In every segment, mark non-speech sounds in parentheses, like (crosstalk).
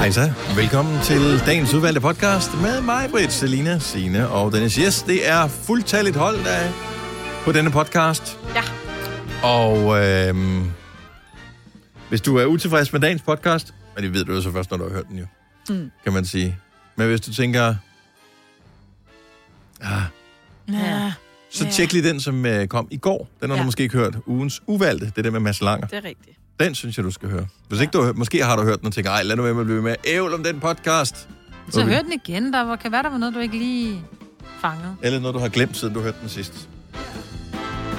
Hej så. Velkommen til dagens udvalgte podcast med mig, Britt, Selina, Signe og Dennis. Yes, det er fuldtalligt hold der er på denne podcast. Ja. Og øhm, hvis du er utilfreds med dagens podcast, men det ved du jo så først, når du har hørt den jo, mm. kan man sige. Men hvis du tænker, ah, Ja, så tjek lige den, som øh, kom i går. Den har Ja. du måske ikke hørt. Ugens uvalgte, det er det med Mads Langer. det er rigtigt. Den synes jeg, du skal høre. Hvis ikke du har hørt, måske har du hørt den og tænker, ej, lad nu være med at blive med ævl om den podcast. Så Okay. hør den igen. Der var- kan være, der var noget, du ikke lige fangede. Eller noget, du har glemt, siden du hørte den sidst.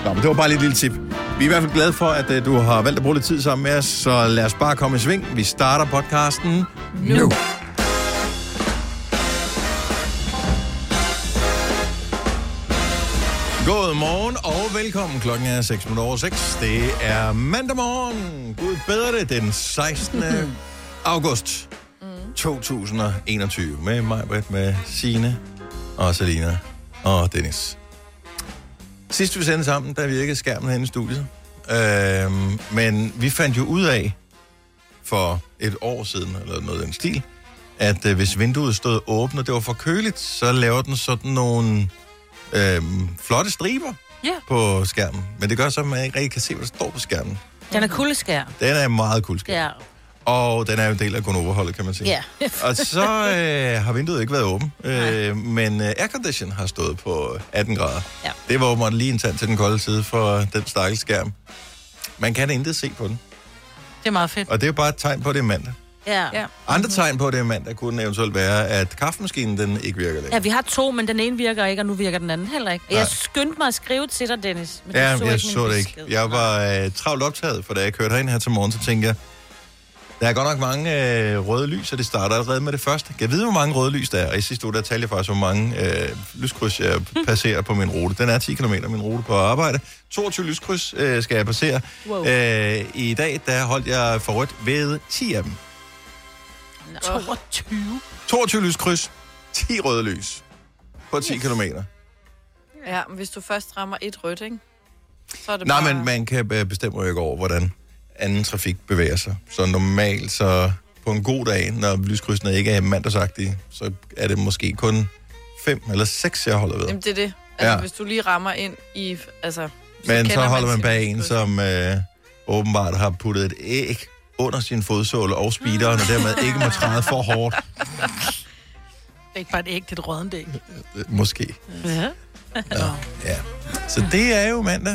Nå, men det var bare lige et lille tip. Vi er i hvert fald glade for, at uh, du har valgt at bruge lidt tid sammen med os, så lad os bare komme i sving. Vi starter podcasten nu. nu. God morgen og velkommen. Klokken er 6 minutter over 6. Det er mandag morgen. Gud bedre det, den 16. (laughs) august 2021. Med mig, Britt, med Signe og Selina og Dennis. Sidst vi sendte sammen, der virkede skærmen herinde i studiet. Øhm, men vi fandt jo ud af for et år siden, eller noget af den stil, at øh, hvis vinduet stod åbent, og det var for køligt, så laver den sådan nogle øhm, flotte striber Ja. på skærmen. Men det gør så, at man ikke rigtig kan se, hvad der står på skærmen. Den er kuldeskær. Den er meget skærm. Ja. Og den er jo en del af Gonova-holdet, kan man sige. Ja. (laughs) Og så øh, har vinduet ikke været åbent, øh, men øh, aircondition har stået på 18 grader. Ja. Det var åbenbart lige en tand til den kolde side for den stakkels skærm. Man kan intet se på den, Det er meget fedt. og det er jo bare et tegn på, at det er mandag. Ja. Ja. Andre tegn på, at det er mandag, kunne eventuelt være, at kaffemaskinen den ikke virker Ja, længere. vi har to, men den ene virker ikke, og nu virker den anden heller ikke. Nej. Jeg skyndte mig at skrive til dig, Dennis. Men Ja, jeg min så det ikke. besked. Jeg var øh, travlt optaget, for da jeg kørte herind her til morgen, så tænkte jeg, der er godt nok mange øh, røde lys, og det starter allerede med det første. Jeg ved, hvor mange røde lys der er, og i sidste uge, der talte jeg faktisk, hvor mange øh, lyskryds jeg (laughs) passerer på min rute. Den er 10 km, min rute på arbejde. 22 lyskryds øh, skal jeg passere. Wow. Øh, I dag, der holdt jeg for rødt ved 10 af dem. 22. 22 lyskryds, 10 røde lys på 10 yes. km. Ja, men hvis du først rammer et rødt, ikke? Så er det Nej, bare... men man kan øh, bestemme jo ikke over, hvordan anden trafik bevæger sig. Så normalt, så på en god dag, når lyskrydsene ikke er mandagsagtige, så er det måske kun fem eller seks, jeg holder ved. Jamen, det er det. Altså, Ja. hvis du lige rammer ind i... Altså, Men så holder man bag en, som øh, åbenbart har puttet et æg under sin fodsåle og speederen, og dermed ikke må træde for hårdt. Det er ikke bare et æg, det er et rådent æg. Øh, Måske. Ja. Nå, ja. Så det er jo mandag.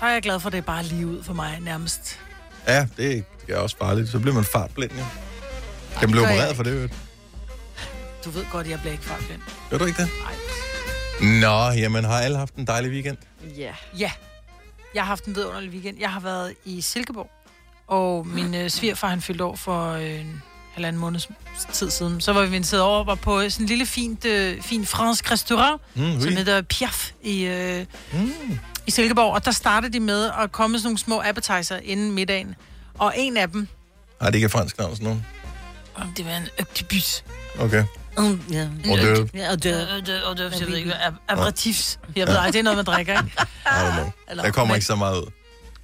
Der er jeg glad for, at det er bare lige ud for mig nærmest. Ja, det er også farligt. Så bliver man fartblind, jo. Kan man blive opereret for det, jo? Du ved godt, jeg bliver ikke fartblind. Gør du ikke det? Nej. Nå, jamen har alle haft en dejlig weekend? Ja. Ja. Jeg har haft en vidunderlig weekend. Jeg har været i Silkeborg, og min øh, svigerfar, han fyldte år for øh, en halvanden måneds tid siden. Så var vi inviteret over og var på sådan en lille fint, øh, fin fransk restaurant, Mm, som oui. hedder Piaf i, øh, Mm. i Silkeborg. Og der startede de med at komme sådan nogle små appetizer inden middagen. Og en af dem, Har det ikke fransk navn sådan nogen? det var en octopus. Okay. Mm, ja. Og det Ja, og det. Og det, og det, jeg ved ikke, aperitifs. Jeg ved ej, det er noget, man drikker, ikke? (laughs) Eller- Der kommer ikke så meget ud.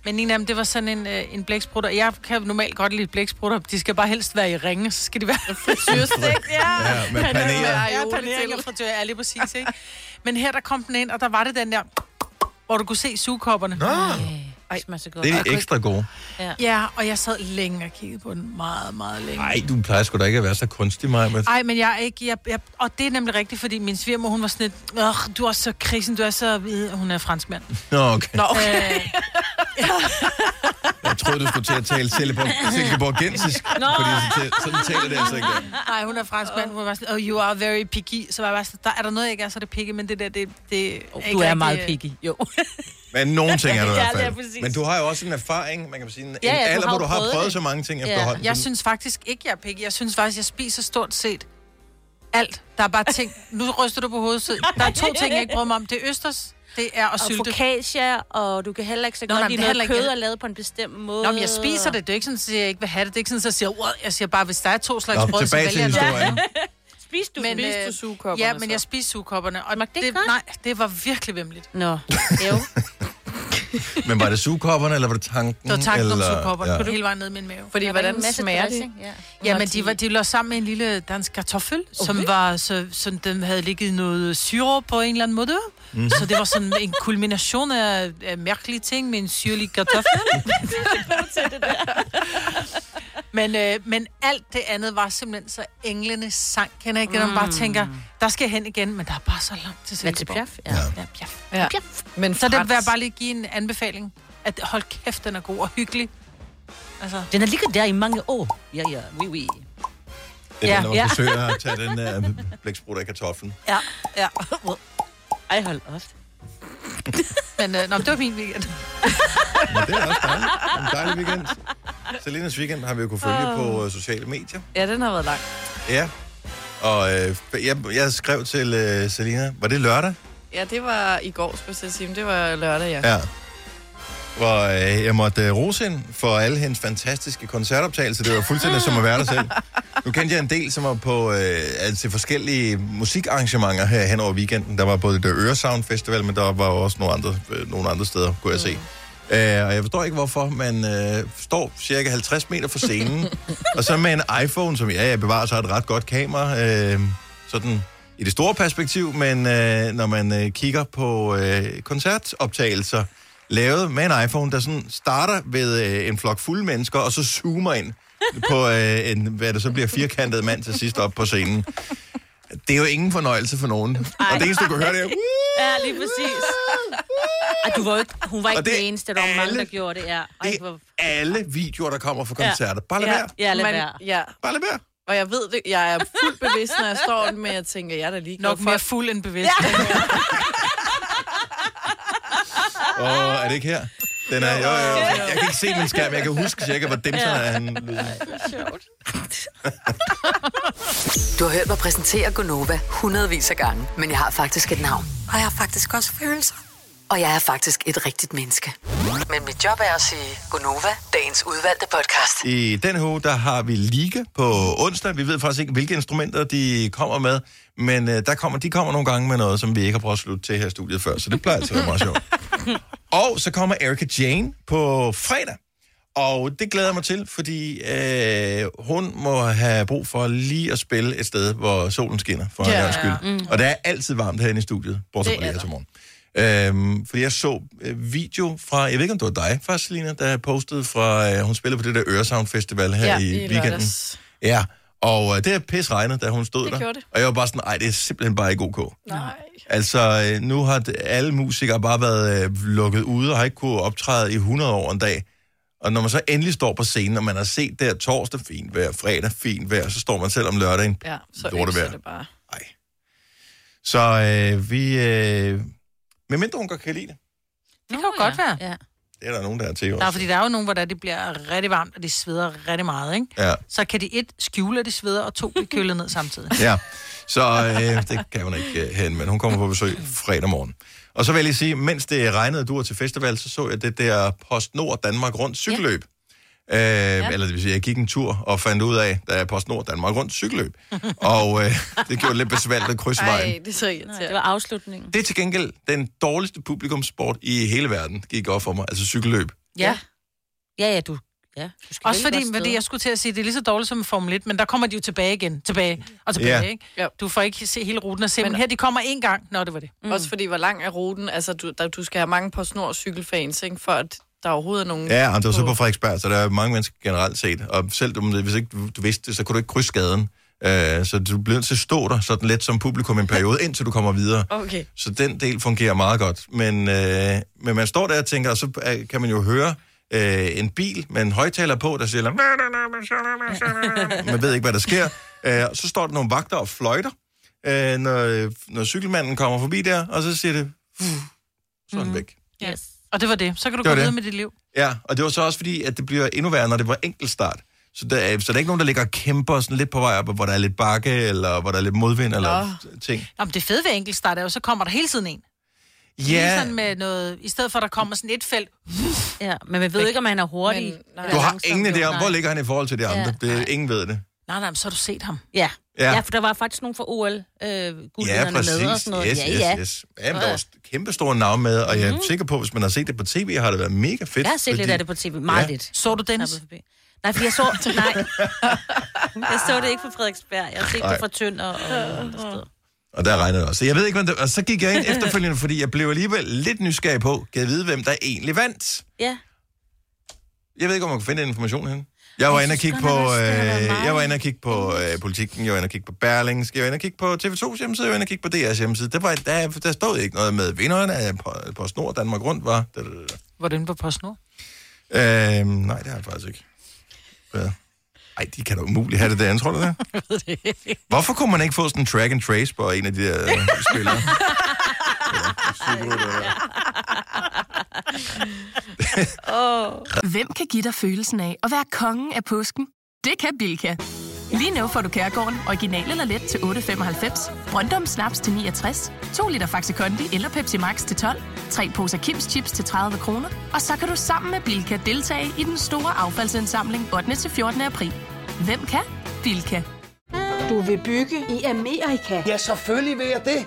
Men en af dem, det var sådan en, øh, en blæksprutter. Jeg kan normalt godt lide blæksprutter. De skal bare helst være i ringe, så skal de være Frityrestegt, (laughs) ja. Ja, med er med Ja, til. og fritør, ja, lige præcis, ikke? Men her, der kom den ind, og der var det den der, hvor du kunne se sugekopperne. Nå, Ej, smager så godt. det er kunne ekstra gode. Ja, og jeg sad længe og kiggede på den. Meget, meget længe. Nej, du plejer sgu da ikke at være så kunstig, Maja. Men... Ej, men jeg er ikke... Jeg, jeg, og det er nemlig rigtigt, fordi min svigermor, hun var sådan lidt... Åh, du er så krisen, du er så... hvid." Hun er franskmand. Nå, okay. Nå, okay. Øh, Jeg troede, du skulle til at tale Silkeborg- (laughs) Silkeborgensisk, fordi så, sådan taler det altså ikke. nej, hun er franskmand. Hun var sådan, oh, you are very picky. Så var jeg bare sådan, der er der noget, jeg ikke er, så er det picky, men det der, det, det Oh, ikke du er rigtig- meget picky. Jo. (laughs) Men nogle ting er (laughs) du i hvert det er fald. Men du har jo også en erfaring, man kan sige, en Ja, ja, du alder, har hvor du har prøvet prøvet så mange ting Ja. efterhånden. Jeg synes faktisk ikke, jeg er picky. Jeg synes faktisk, jeg spiser stort set alt. Der er bare ting... (laughs) Nu ryster du på hovedet. så Der er to ting, jeg ikke bryder mig om. Det er østers, det er at Og sylte. focaccia, og du kan heller ikke så Nå, godt lide det noget heller ikke- kød er lavet på en bestemt måde. Nå, men jeg spiser det. Det er ikke sådan, at jeg ikke vil have det. Det er ikke sådan, at jeg siger, wow. jeg siger bare, hvis der er to slags Nå, brød, så vælger jeg noget. Historien. Spis du Men, men, Spiste øh, du sugekopperne Ja, men så? jeg spiste sugekopperne. Og det det, nej, det var virkelig vemmeligt. Nå, (laughs) jo. Men var det sugkopperne, eller var det tanken? Det var tanken om eller... sugkopperne. Ja. Ja. Hele vejen ned i min mave. Fordi Der var en hvordan masse smager det? dressing, Ja, Ja, men de, var, de lå sammen med en lille dansk kartoffel, okay. som var så, sådan, den havde ligget noget syre på en eller anden måde. Mm. Så det var sådan en kulmination af, af mærkelige ting med en syrlig kartoffel. (laughs) (laughs) men, øh, men alt det andet var simpelthen så englene sang. Kender ikke når man bare tænker, der skal jeg hen igen, men der er bare så langt til Hvad til Silkeborg. Piaf? Ja. Ja. Ja, pjaf. Ja. Men Så det vil jeg bare lige give en anbefaling. At hold kæft, den er god og hyggelig. Altså, Den har ligget der i mange år. Ja, ja, oui, oui. Det er, Ja, når man ja. forsøger at tage den der blæksprut af kartoflen. ja, ja. Ej, hold op. (laughs) Men øh, nå, det var min weekend. (laughs) Men det er også dejligt. En dejlig weekend. Selinas weekend har vi jo kunne følge på øh, sociale medier. Ja, den har været lang. Ja. Og øh, jeg, jeg skrev til øh, Selina, var det lørdag? Ja, det var i går, skulle jeg sige, men det var lørdag, ja. Ja. Hvor øh, jeg måtte øh, rose hende for alle hendes fantastiske koncertoptagelser. Det var fuldstændig som at være der selv. Nu kendte jeg en del, som var på øh, altså, forskellige musikarrangementer her hen over weekenden. Der var både det Øresound Festival, men der var også nogle andre, øh, nogle andre steder, kunne jeg se. Øh, og jeg forstår ikke, hvorfor man øh, står cirka 50 meter fra scenen, og så med en iPhone, som ja, jeg bevarer, så har et ret godt kamera, øh, sådan i det store perspektiv, men øh, når man øh, kigger på øh, koncertoptagelser, lavet med en iPhone, der sådan starter ved øh, en flok fulde mennesker, og så zoomer ind på øh, en, hvad det så bliver, firkantet mand til sidst op på scenen. Det er jo ingen fornøjelse for nogen. Og det eneste, du kan høre, det er... Ja, lige præcis. Ej, du var ikke, hun var ikke Og er eneste, der var mange, der gjorde det. Ja. Ej, Det hvor... er alle videoer, der kommer fra koncerter. Bare lad ja, være. Ja, lad være. ja, Bare lad være. og jeg ved det, jeg er fuldt bevidst, når jeg står med, jeg tænker, jeg er da lige Nok mere fuld end bevidst. Ja. (laughs) Og er det ikke her? Den er, jo, jo, jo. Jeg kan ikke se min skærm, jeg kan huske cirka, hvor dem sådan er. Han, (laughs) Du har hørt mig præsentere Gonova hundredvis af gange, men jeg har faktisk et navn. Og jeg har faktisk også følelser. Og jeg er faktisk et rigtigt menneske. Men mit job er at sige Gonova, dagens udvalgte podcast. I den uge, der har vi Liga på onsdag. Vi ved faktisk ikke, hvilke instrumenter de kommer med, men øh, der kommer, de kommer nogle gange med noget, som vi ikke har prøvet at slutte til her i studiet før, så det plejer altså at være meget sjovt. (laughs) (laughs) Og så kommer Erika Jane på fredag. Og det glæder jeg mig til, fordi øh, hun må have brug for lige at spille et sted, hvor solen skinner, for Ja. gangs skyld. Mm. Og det er altid varmt herinde i studiet, bortset fra lige er her til morgen. Øhm, fordi jeg så øh, video fra, jeg ved ikke om det var dig faktisk, Selina, der postede fra, øh, hun spillede på det der Øresound Festival her ja, i, i weekenden. lørdags. Ja, og øh, det er pis regnet, da hun stod Det der. gjorde det. Og jeg var bare sådan, ej, det er simpelthen bare ikke ok. Nej. Altså, øh, nu har det- alle musikere bare været øh, lukket ude og har ikke kunne optræde i 100 år en dag. Og når man så endelig står på scenen, og man har set der torsdag fint vejr, fredag fint vejr, så står man selv om lørdagen. Ja, så øser det bare. Ej. Så øh, vi... Øh, men mindre hun godt kan lide det. Det kan jo godt være. Ja. Det er der nogen, der er til Der er, også. fordi der er jo nogen, hvor der det bliver rigtig varmt, og de sveder rigtig meget, ikke? Ja, Så kan de et skjule, at de sveder, og to blive kølet ned samtidig. (laughs) ja. Så øh, det kan hun ikke øh, hen, men hun kommer på besøg fredag morgen. Og så vil jeg lige sige, mens det regnede, du var til festival, så så jeg det der PostNord Danmark rundt cykelløb. Ja. Øh, Eller det vil sige, jeg gik en tur og fandt ud af, der er PostNord Danmark rundt cykelløb. (laughs) og øh, det gjorde det lidt besværligt at krydse vejen. Ej, det er så irriterende. det var afslutningen. Det er til gengæld den dårligste publikumsport i hele verden, gik op for mig. Altså cykelløb. Ja. Ja, ja, du... Ja, Også fordi, fordi jeg skulle til at sige, det er lige så dårligt som Formel 1, men der kommer de jo tilbage igen, tilbage og tilbage, Ja. ikke? Ja. Du får ikke se hele ruten og se, men, Men- her de kommer én gang, når det var det. Mm. Også fordi, hvor lang er ruten? Altså, du, der, du skal have mange på snor cykelfans, ikke? For at der overhovedet er nogen... Ja, og det var så på Frederiksberg, så der er mange mennesker generelt set. Og selv om det, hvis ikke du, du vidste det, så kunne du ikke krydse gaden. Uh, så du bliver nødt til at stå der sådan lidt som publikum i en periode, (laughs) indtil du kommer videre. Okay. Så den del fungerer meget godt. Men, øh, men man står der og tænker, og så øh, kan man jo høre øh, en bil med en højtaler på, der siger... Man ved ikke, hvad der sker. Øh, så står der nogle vagter og fløjter, øh, når, når cykelmanden kommer forbi der, og så siger det... Så er den væk. Yes. Og det var det. Så kan du Det gå videre med dit liv. Ja, og det var så også fordi, at det bliver endnu værre, når det var enkeltstart. Så der, er, så der er ikke nogen, der ligger og kæmper sådan lidt på vej op, hvor der er lidt bakke, eller hvor der er lidt modvind, eller ting. Nå, men det fede ved enkeltstart er jo, så kommer der hele tiden en. Lige Ja, sådan med noget, i stedet for at der kommer sådan et felt. Ja, men man ved ikke, om han er hurtig. Men- nej. du har ingen idé om, hvor ligger han i forhold til de andre. Ja, det, ingen ved det. Nej, nej, men så har du set ham. Ja. Ja. ja. for der var faktisk nogen fra OL øh, Ja, præcis. med og sådan noget. Yes, ja, yes, ja. yes. Ja, men der var kæmpe store navne med, og jeg er sikker på, hvis man har set det på tv, har det været mega fedt. Jeg har set lidt af det på tv. Meget Ja. lidt. Så du forbi. Nej, for jeg så... Nej. (laughs) Jeg så det ikke fra Frederiksberg. Jeg har set Nej. det fra Tønder og, og andre steder. Og der regnede det også. Så jeg ved ikke, hvad det, og så gik jeg ind efterfølgende, fordi jeg blev alligevel lidt nysgerrig på, kan jeg vide, hvem der egentlig vandt? Ja. Jeg ved ikke, om man kan finde den information hen. Jeg var inde og kigge på, det øh, jeg var inde og kigge på øh, politikken, jeg var inde og kigge på Berlingske, jeg var inde og kigge på TV2's hjemmeside, jeg var inde og kigge på DR's hjemmeside. Der, var, der, der stod ikke noget med vinderne af på, på Snor Danmark Rundt, var. Da, da, da. Hvordan var PostNord? Øh, nej, det har jeg faktisk ikke. Hvad? Ej, de kan da umuligt have det der, tror du det? (laughs) Hvorfor kunne man ikke få sådan en track and trace på en af de der øh, spillere? (laughs) (laughs) Hvem kan give dig følelsen af at være kongen af påsken? Det kan Bilka! Lige nu får du Kærgården original eller let til 8.95, Brøndum Snaps til 69, 2 liter Faxi Kondi eller Pepsi Max til 12, 3 poser Kims Chips til 30 kroner, og så kan du sammen med Bilka deltage i den store affaldsindsamling 8. til 14. april. Hvem kan? Bilka. Du vil bygge i Amerika? Ja, selvfølgelig vil jeg det.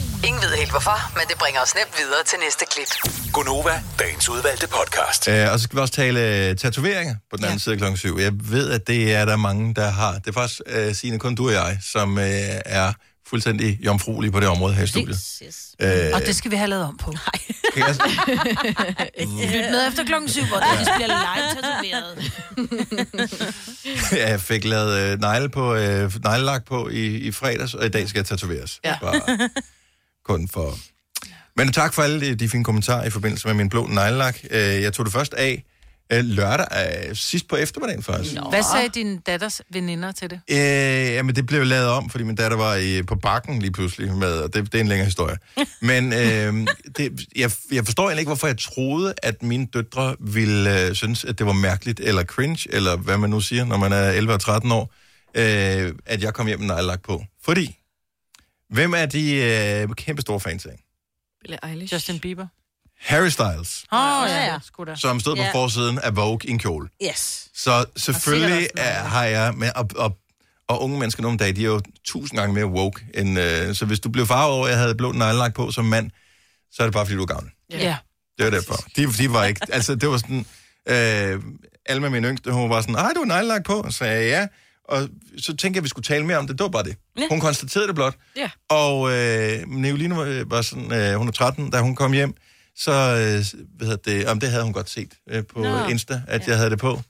Ingen ved helt hvorfor, men det bringer os nemt videre til næste klip. Gunova, dagens udvalgte podcast. Øh, og så skal vi også tale øh, tatoveringer på den anden ja. side klokken 7. Jeg ved, at det er der mange, der har. Det er faktisk øh, Signe, kun du og jeg, som øh, er fuldstændig jomfruelige på det område her i studiet. Yes. Øh, Og det skal vi have lavet om på. Nej. kan jeg, (laughs) Lyt med efter klokken syv, hvor det bliver live tatoveret. (laughs) jeg fik lavet øh, negle på, øh, neglelak på i, i fredags, og i dag skal jeg tatoveres. Ja. Bare kun for... Men tak for alle de, de fine kommentarer i forbindelse med min blå neglelak. Øh, jeg tog det først af øh, lørdag, øh, sidst på eftermiddagen faktisk. Nå. Hvad sagde din datters veninder til det? Øh, jamen, det blev lavet om, fordi min datter var i, på bakken lige pludselig med, og det, det er en længere historie. (laughs) Men øh, det, jeg, jeg forstår egentlig ikke, hvorfor jeg troede, at mine døtre ville øh, synes, at det var mærkeligt, eller cringe, eller hvad man nu siger, når man er 11 og 13 år, øh, at jeg kom hjem med neglelak på. Fordi, hvem er de øh, kæmpe store fans af? Billie Eilish. Justin Bieber. Harry Styles, Åh, oh, Ja, ja, ja. som stod på Ja. forsiden af Vogue i en kjole. Yes. Så selvfølgelig er, har jeg med, og, og, og unge mennesker nogle dage, de er jo tusind gange mere woke. End, øh, så hvis du blev farvet over, at jeg havde blå neglelak på som mand, så er det bare, fordi du er gammel. Ja. ja. Det var derfor. De, de var ikke, altså det var sådan, øh, Alma, min yngste, hun var sådan, ej, du har neglelak på, så sagde jeg ja. Og så tænkte jeg, at vi skulle tale mere om det. Det var bare det. Ja. Hun konstaterede det blot. Ja. Og øh, Neoline var, var sådan, øh, hun er 13, da hun kom hjem, så øh, hvad det, om det havde hun godt set øh, på Nå. Insta, at jeg havde det på.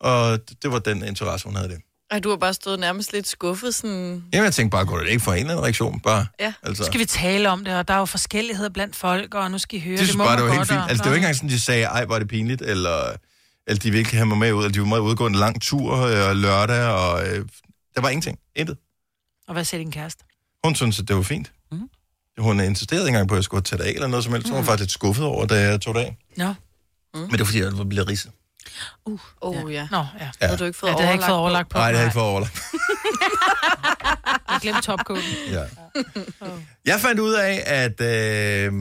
Og det, det var den interesse, hun havde det. Ej, du har bare stået nærmest lidt skuffet, sådan... Jamen, jeg tænkte bare, går det ikke for en eller anden reaktion? Bare, Ja. altså. Skal vi tale om det, og der er jo forskelligheder blandt folk, og nu skal I høre, De det må bare, det var helt godt, fint. og- Altså, det var ikke engang sådan, de sagde, ej, er det pinligt, eller, eller de ville ikke have mig med ud, eller de ville udgå en lang tur øh, lørdag, og øh, der var ingenting. Intet. Og hvad siger din kæreste? Hun synes, at det var fint. Mhm. Mm. Hun insisterede ikke engang på, at jeg skulle tage det af, eller noget som helst. Mm. Hun var faktisk lidt skuffet over, da jeg tog det af. Nå. Mm. Men det var, fordi jeg var blevet ridset. Åh, oh, ja. Nå, ja. Havde du ikke fået Ja, det har jeg ikke fået overlagt på. Nej, det har jeg ikke fået overlagt. (laughs) Jeg glemte topcoden. Ja. (laughs) Jeg fandt ud af, at, øh,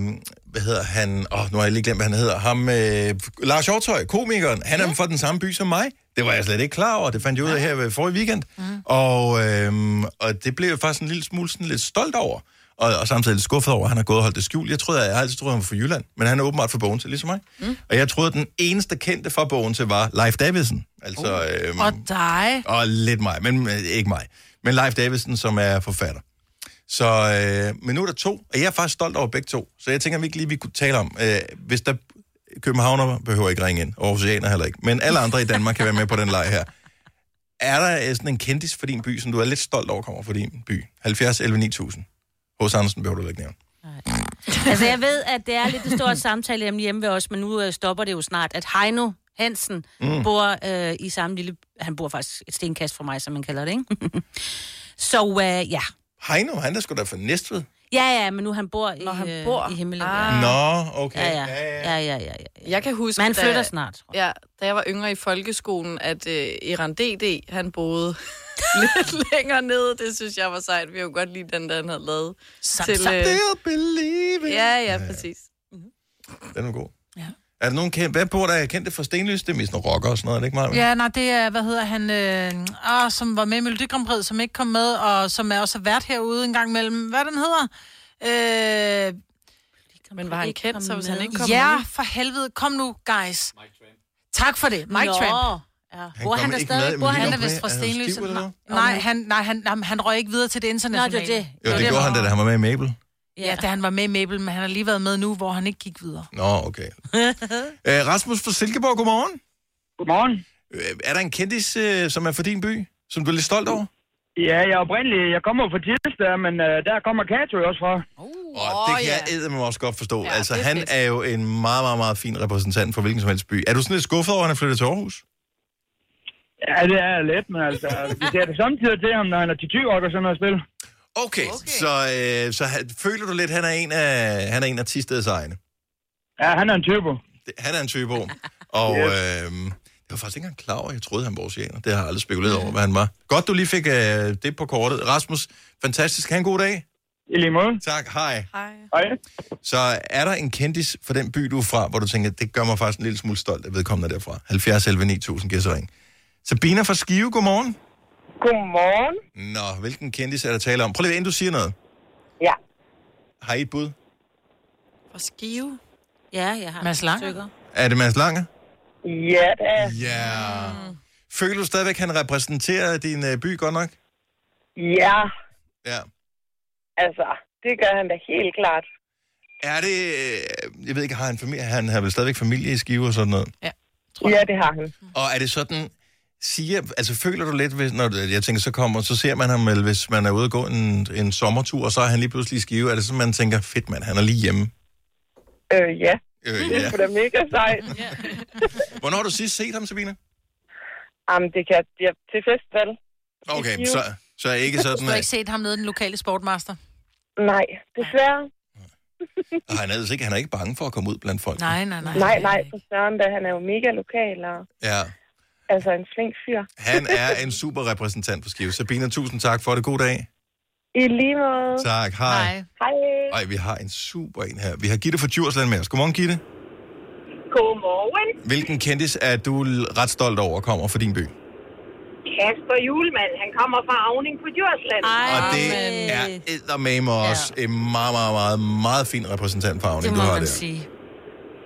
hvad hedder han, åh, oh, nu har jeg lige glemt, hvad han hedder, ham, øh, Lars Hjortøj, komikeren, han er fra den samme by som mig. Det var jeg slet ikke klar over, det fandt jeg ud af her ved forrige weekend. Mm. Og, øh, og det blev jeg faktisk en lille smule sådan lidt stolt over, og, og samtidig lidt skuffet over, at han har gået og holdt det skjult. Jeg troede, jeg, jeg har altid troet, han var fra Jylland, men han er åbenbart fra Bogense, ligesom mig. Mm. Og jeg troede, at den eneste kendte fra Bogense var Leif Davidsen. Altså, oh. øhm, Og dig. og lidt mig, men øh, ikke mig. Men Leif Davidsen, som er forfatter. Så, øh, men nu er der to, og jeg er faktisk stolt over begge to. Så jeg tænker, at vi ikke lige vi kunne tale om, øh, hvis der københavner behøver ikke ringe ind, oceaner heller ikke, men alle andre i Danmark kan være med på den leg her. Er der øh, sådan en kendis for din by, som du er lidt stolt over kommer fra din by? 70 11 9000. Hos Andersen behøver du ikke nævne. Altså, jeg ved, at det er lidt et stort samtale hjemme, hjemme ved os, men nu øh, stopper det jo snart, at Heino Hansen mm. bor øh, i samme lille... Han bor faktisk et stenkast fra mig, som man kalder det, ikke? (laughs) Så øh, ja. Heino, han er sgu da fra Næstved. Ja, ja, men nu han bor i, Når han øh, bor. i Himmelen. Ah. Nå, okay. Ja, ja. ja, ja, ja, ja. Jeg kan huske, Men han da- flytter snart. Ja, da jeg var yngre i folkeskolen, at øh, Iran DD, han boede (laughs) lidt længere nede. Det synes jeg var sejt. Vi kunne godt lide den, der han havde lavet. Some- some- Still believe it. Ja, ja, præcis. Den er god. Ja. Er der nogen kendt? Hvad bor der er kendte for Stenløs? Det er mest nogle rocker og sådan noget, er det ikke meget? Ja, nej, det er, hvad hedder han, øh, ah, som var med i Melodi som ikke kom med, og som er også vært herude en gang imellem. Hvad den hedder? Øh, Men var han kendt, så hvis han ikke kom ja, med? for helvede. Kom nu, guys. Tak for det. Mike Nå. Tramp. Ja. Han Bor han der stadig? Bor han er Prix. vist fra Stenløse. Nej, han, nej han, han, han røg ikke videre til det internationale. det er det. Jo, det gjorde han, da han var med i Mabel. Ja, da han var med i Mabel, men han har lige været med nu, hvor han ikke gik videre. Nå, okay. Æ, (laughs) Rasmus fra Silkeborg, godmorgen. Godmorgen. Øh, Er der en kendis, øh, som er for din by, som du er lidt stolt over? Ja, jeg er oprindelig, jeg kommer fra Tilsted, men uh, der kommer Kato også fra. Og det kan jeg eddermame også godt forstå. Ja, altså, han er jo en meget, meget, meget fin repræsentant for hvilken som helst by. Er du sådan lidt skuffet over, at han er flyttet til Aarhus? Ja, det er lidt, men altså, vi ser det samtidig til ham, når han er til 20 år og sådan noget spil. Okay, okay. så, øh, så han, føler du lidt, at han er en af, han er en af Tisteds egne? Ja, han er en typo. Det- Han er en typo. (laughs) Og Yes. øh, jeg var faktisk ikke engang klar over, jeg troede, han var oceaner. Det har jeg aldrig spekuleret over, hvad han var. Godt, du lige fik øh, det på kortet. Rasmus, fantastisk. Ha' en god dag. I lige måde. Tak, hej. Hej. Hej. Så er der en kendis for den by, du er fra, hvor du tænker, det gør mig faktisk en lille smule stolt, at vedkommende er derfra. 70 11 9000, giver så ring. Sabina fra Skive, godmorgen. Godmorgen. Nå, hvilken kendis er der tale om? Prøv lige, inden du siger noget. Ja. Har I et bud? Fra Skive? Ja, jeg har Mads Lange? stykker. Er det Mads Lange? Ja, det er. Ja. Føler du stadigvæk, han repræsenterer din øh, by godt nok? Ja, Ja. altså, det gør han da helt klart. Er det... Øh, jeg ved ikke, har han familie? Han har vel stadigvæk familie i Skive og sådan noget? Ja, det har han. Og er det sådan... Siger, altså føler du lidt, hvis, når du- jeg tænker, så kommer, så ser man ham vel, hvis man er ude og gå en, en sommertur, og så er han lige pludselig i skive. Er det sådan, man tænker, fedt mand, han er lige hjemme? Øh, ja. Øh, Det ja. er sgu da mega sejt. (laughs) Hvornår har du sidst set ham, Sabina? Jamen, det kan jeg til festival. Okay, så, så er ikke Du sådan, har at ikke set ham nede i den lokale sportmaster? Nej, desværre. og han, er, altså ikke, han er ikke bange for at komme ud blandt folk. Nej, nej, nej. Nej, nej, for søren da. Han er jo mega lokal og Ja, altså en flink fyr. han er en super repræsentant for Skive. Sabina, tusind tak for det. God dag. I lige måde. Tak, hej. Hej. Ej, vi har en super en her. Vi har Gitte fra Djursland med os. Godmorgen, Gitte. Godmorgen. Hvilken kendis er du ret stolt over kommer fra din by? Kasper Julemand, han kommer fra Avning på Djursland. Og det er eddermame også en meget, meget, meget, meget fin repræsentant for Avning, du har der. sige.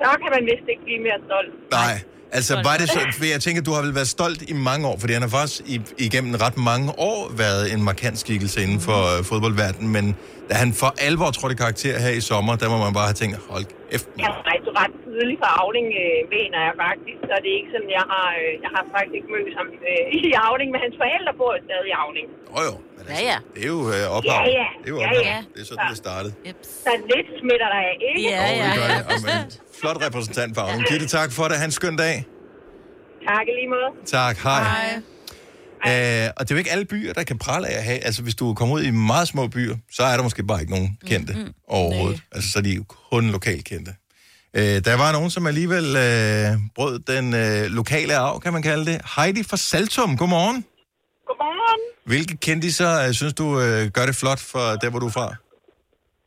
Så kan man vist ikke blive mere stolt. Nej, altså var det så, for jeg tænker, du har vel været stolt i mange år, fordi han har faktisk i, igennem ret mange år været en markant skikkelse inden for øh, fodboldverdenen, men da han for alvor trådte karakter her i sommer, der må man bare have tænkt, hold kæft, Jeg er ret, ret tidlig fra Avning, øh, mener jeg faktisk, så det er ikke sådan, jeg har, øh, jeg har faktisk ikke mødt ham øh, i Avning, men hans forældre bor stadig i Avning. Åh oh, jo, Ja, ja. det er jo øh, ophav. Ja, ja. Det er jo Ja, ophav. ja. Det er sådan, det startede. Så lidt smitter der af, ikke? Ja, Og det gør det. Flot repræsentant for Avning. Gitte, tak for det. Ha' en skøn dag. Tak i lige måde. Tak, hej. hej. Øh, og det er jo ikke alle byer, der kan prale af at have. Altså, hvis du kommer ud i meget små byer, så er der måske bare ikke nogen kendte mm, overhovedet. Nej. Altså, så er de jo kun lokalt kendte. Øh, der var nogen, som alligevel øh, brød den øh, lokale arv, kan man kalde det. Heidi fra Saltum, godmorgen. Godmorgen. Hvilke kendiser øh, synes du øh, gør det flot for der, hvor du er fra?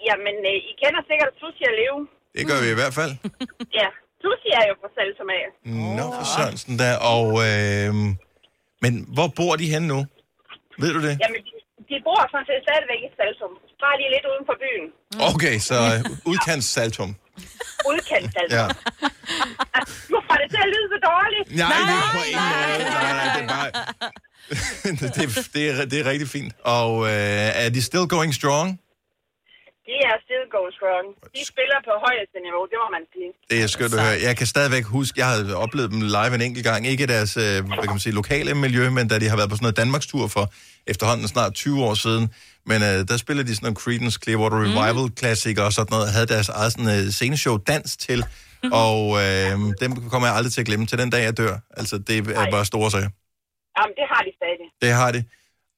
Jamen, øh, I kender sikkert Sushi og Leo. Det gør vi i hvert fald. (laughs) Ja, Sushi er jo fra Saltum af. Nå, for Sørensen der. Og, øh, men hvor bor de henne nu? Ved du det? Jamen, de, de bor sådan set stadigvæk i Saltum. Bare lige lidt uden for byen. Okay, så øh, udkants Saltum. (laughs) Udkendt Saltum. Ja. (laughs) Nu får det til at lyde så dårligt. Nej, det er på ingen måde. Nej, nej, det er bare... det, det, er, det er rigtig fint. Og øh, er de still going strong? De er still go strong. De spiller på højeste niveau, det må man sige. Det er skønt at høre. Jeg kan stadigvæk huske, jeg har oplevet dem live en enkelt gang. Ikke i deres øh, hvad kan man sige, lokale miljø, men da de har været på sådan noget Danmarks tur for efterhånden snart 20 år siden. Men øh, der spillede de sådan nogle Creedence Clearwater Revival klassikere og sådan noget. Havde deres eget sådan, øh, sceneshow dans til. (laughs) Og øh, dem kommer jeg aldrig til at glemme til den dag, jeg dør. Altså, det er bare store sager. Jamen, det har de stadig. Det har de.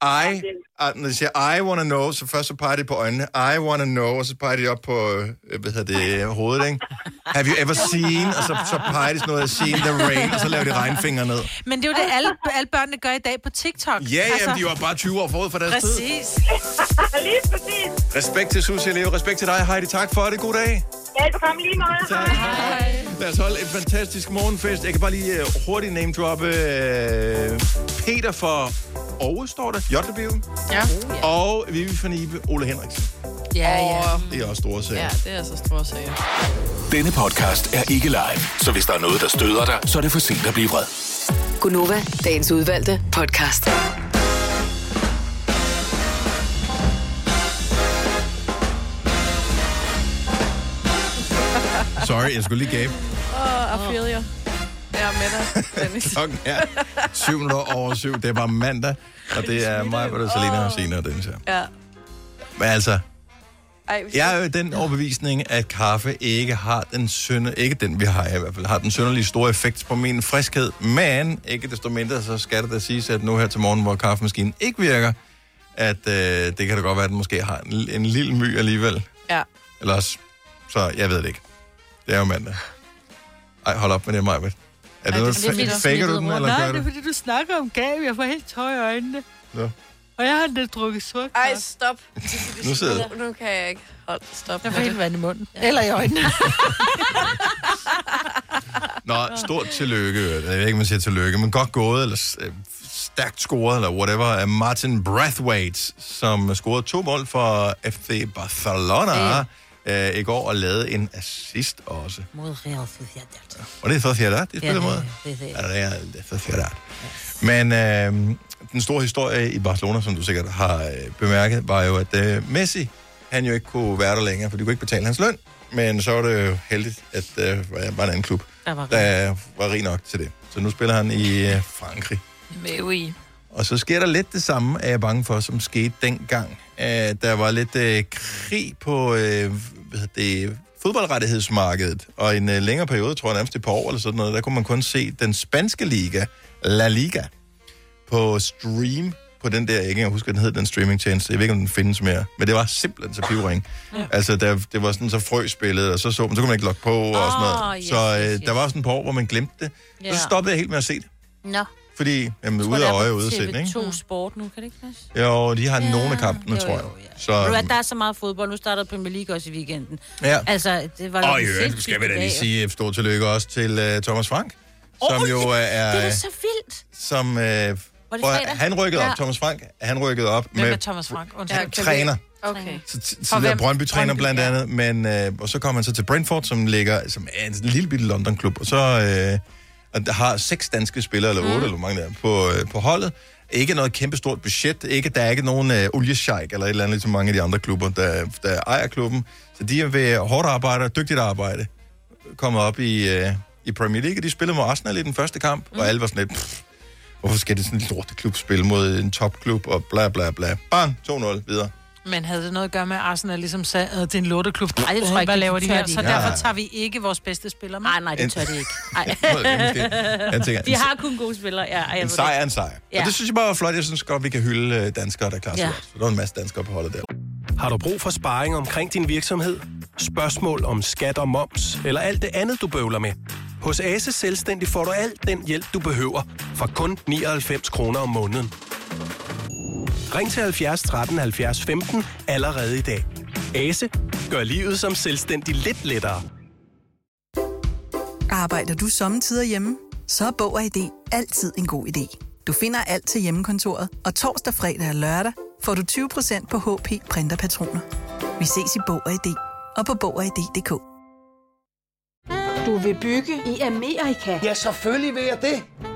I, uh, når de siger, I wanna know, så først så peger de på øjnene. I wanna know, og så peger de op på, øh, hvad hedder det, hovedet, ikke? Have you ever seen? Og så, så peger de sådan noget, seen the rain, og så laver de regnfingre ned. Men det er jo det, alle, alle børnene gør i dag på TikTok. Ja, altså... jamen, de var bare 20 år forud for deres tid. Præcis. (laughs) Lige præcis. Respekt til Susie Leo, respekt til dig, Heidi. Tak for det. God dag. Velbekomme lige meget. Tak. Hej. Lad os holde en fantastisk morgenfest. Jeg kan bare lige uh, hurtigt name droppe uh, Peter for Aarhus, står der. Jotlebio. Ja. Og Vivi van Ibe, Ole Henriksen. Ja, ja. Det er også store sager. Ja, det er så store sager. Denne podcast er ikke live, så hvis der er noget, der støder dig, så er det for sent at blive vred. Gunova, dagens udvalgte podcast. Sorry, jeg skulle lige gabe. Åh, oh, I feel you. Jeg er med dig, Dennis. (laughs) Klokken er 7 minutter over 7. Det er bare mandag, og det er mig, hvor det er Selina og Sina og den her. Ja. Men altså, Ej, jeg er jo den overbevisning, at kaffe ikke har den synde, ikke den vi har i hvert fald, har den synderlige store effekt på min friskhed, men ikke desto mindre, så skal det da siges, at nu her til morgen, hvor kaffemaskinen ikke virker, at øh, det kan da godt være, at den måske har en, en lille my alligevel. Ja. Ellers, så jeg ved det ikke. Det er jo mandag. Ej, hold op med det, Majbet. Er det noget, fa- faker du den, eller Nej, gør det er fordi, du snakker om gav. Jeg får helt tøj i øjnene. Nå. Og jeg har lidt drukket sort Ej, stop. Nu sidder Nu, nu kan jeg ikke. Hold, stop. Jeg får helt vand i munden. Eller i øjnene. (laughs) Nå, stort tillykke. Jeg ved ikke, om man siger tillykke, men godt gået, eller øh, stærkt scoret, eller whatever, af Martin Brathwaite, som scorede to mål for FC Barcelona øh, i går, og lavede en assist også. Mod Real Sociedad. Og det er Sociedad, de spiller Ja, mod. Ja, er Sociedad. Men øh, den store historie i Barcelona, som du sikkert har øh, bemærket, var jo, at øh, Messi, han jo ikke kunne være der længere, for de kunne ikke betale hans løn. Men så var det jo heldigt, at øh, var en anden klub, Der var der var rig nok til det. Så nu spiller han i øh, Frankrig. Med i. Og så sker der lidt det samme, er jeg bange for, som skete dengang. Øh, der var lidt øh, krig på øh, hvad det, fodboldrettighedsmarkedet, og en øh, længere periode, tror jeg nærmest et par år eller sådan noget, der kunne man kun se den spanske liga, La Liga, på stream på den der, jeg kan ikke huske, den hed, den streamingtjeneste. Jeg ved ikke, om den findes mere. Men det var simpelthen så pivring. Ja. Altså, der, det var sådan så frøspillet, og så så man, så kunne man ikke logge på og sådan noget. yes, så øh, yes, der var sådan et par år, hvor man glemte det. Ja. Så stoppede jeg helt med at se det. Nå. Fordi, jamen, tror, ude det af er øje ude af sind, ikke? TV2 Sport nu, kan det ikke passe? Jo, de har ja, nogle af kampene, jo, tror jeg. jo, Så, Ved du hvad, der er så meget fodbold. Nu starter Premier League også i weekenden. Ja. Altså, det var og i øvrigt skal vi da lige sige et stort tillykke også til uh, Thomas Frank, som Åh, jo det- uh, Det er er... så vildt. som, uh, det at- fredag? han rykkede op, Ja. Thomas Frank, han rykkede op Hvem med er Thomas Frank? Undskyld. Ja, træner. Okay. Så tidligere? Brøndby-træner Brøndby, blandt ja. andet, men øh, og så kom han så til Brentford, som ligger som er en lille bitte London-klub, og så øh, og der har seks danske spillere, eller otte, mm. eller mange der er, på, øh, på holdet. Ikke noget kæmpestort budget, ikke, der er ikke nogen øh, oliesjejk eller et eller andet, ligesom mange af de andre klubber, der, der ejer klubben. Så de er ved hårdt arbejde og dygtigt arbejde kommet op i, øh, i Premier League, og de spillede mod Arsenal i den første kamp, mm. og alle var sådan lidt, pff, hvorfor skal det sådan en lorteklub spille mod en topklub, og bla bla bla. Bang, 2-0 videre. Men havde det noget at gøre med, at Arsenal ligesom sagde, at det er en lorteklub? Nej, det tror jeg ikke, Hvad laver de tør her? de Så derfor tager vi ikke vores bedste spillere med. Nej, nej, det tør de ikke. Ej. (laughs) Jeg tænker, De har kun gode spillere. Ja, jeg En ved sejr det. er en sejr. Ja. Og det synes jeg bare var flot. Jeg synes godt, vi kan hylde øh, danskere, der klarer sig Ja. ja. Så der var en masse danskere på holdet der. Har du brug for sparring omkring din virksomhed? Spørgsmål om skat og moms, eller alt det andet, du bøvler med? Hos Ase Selvstændig får du alt den hjælp, du behøver, for kun 99 kroner om måneden. Ring til 70 13 70 15 allerede i dag. Ase gør livet som selvstændig lidt lettere. Arbejder du sommetider hjemme? Så er Bog og ID altid en god idé. Du finder alt til hjemmekontoret, og torsdag, fredag og lørdag får du 20% på HP printerpatroner. Vi ses i Bog og ID og på Bog og ID.dk. Du vil bygge i Amerika? Ja, selvfølgelig vil jeg det.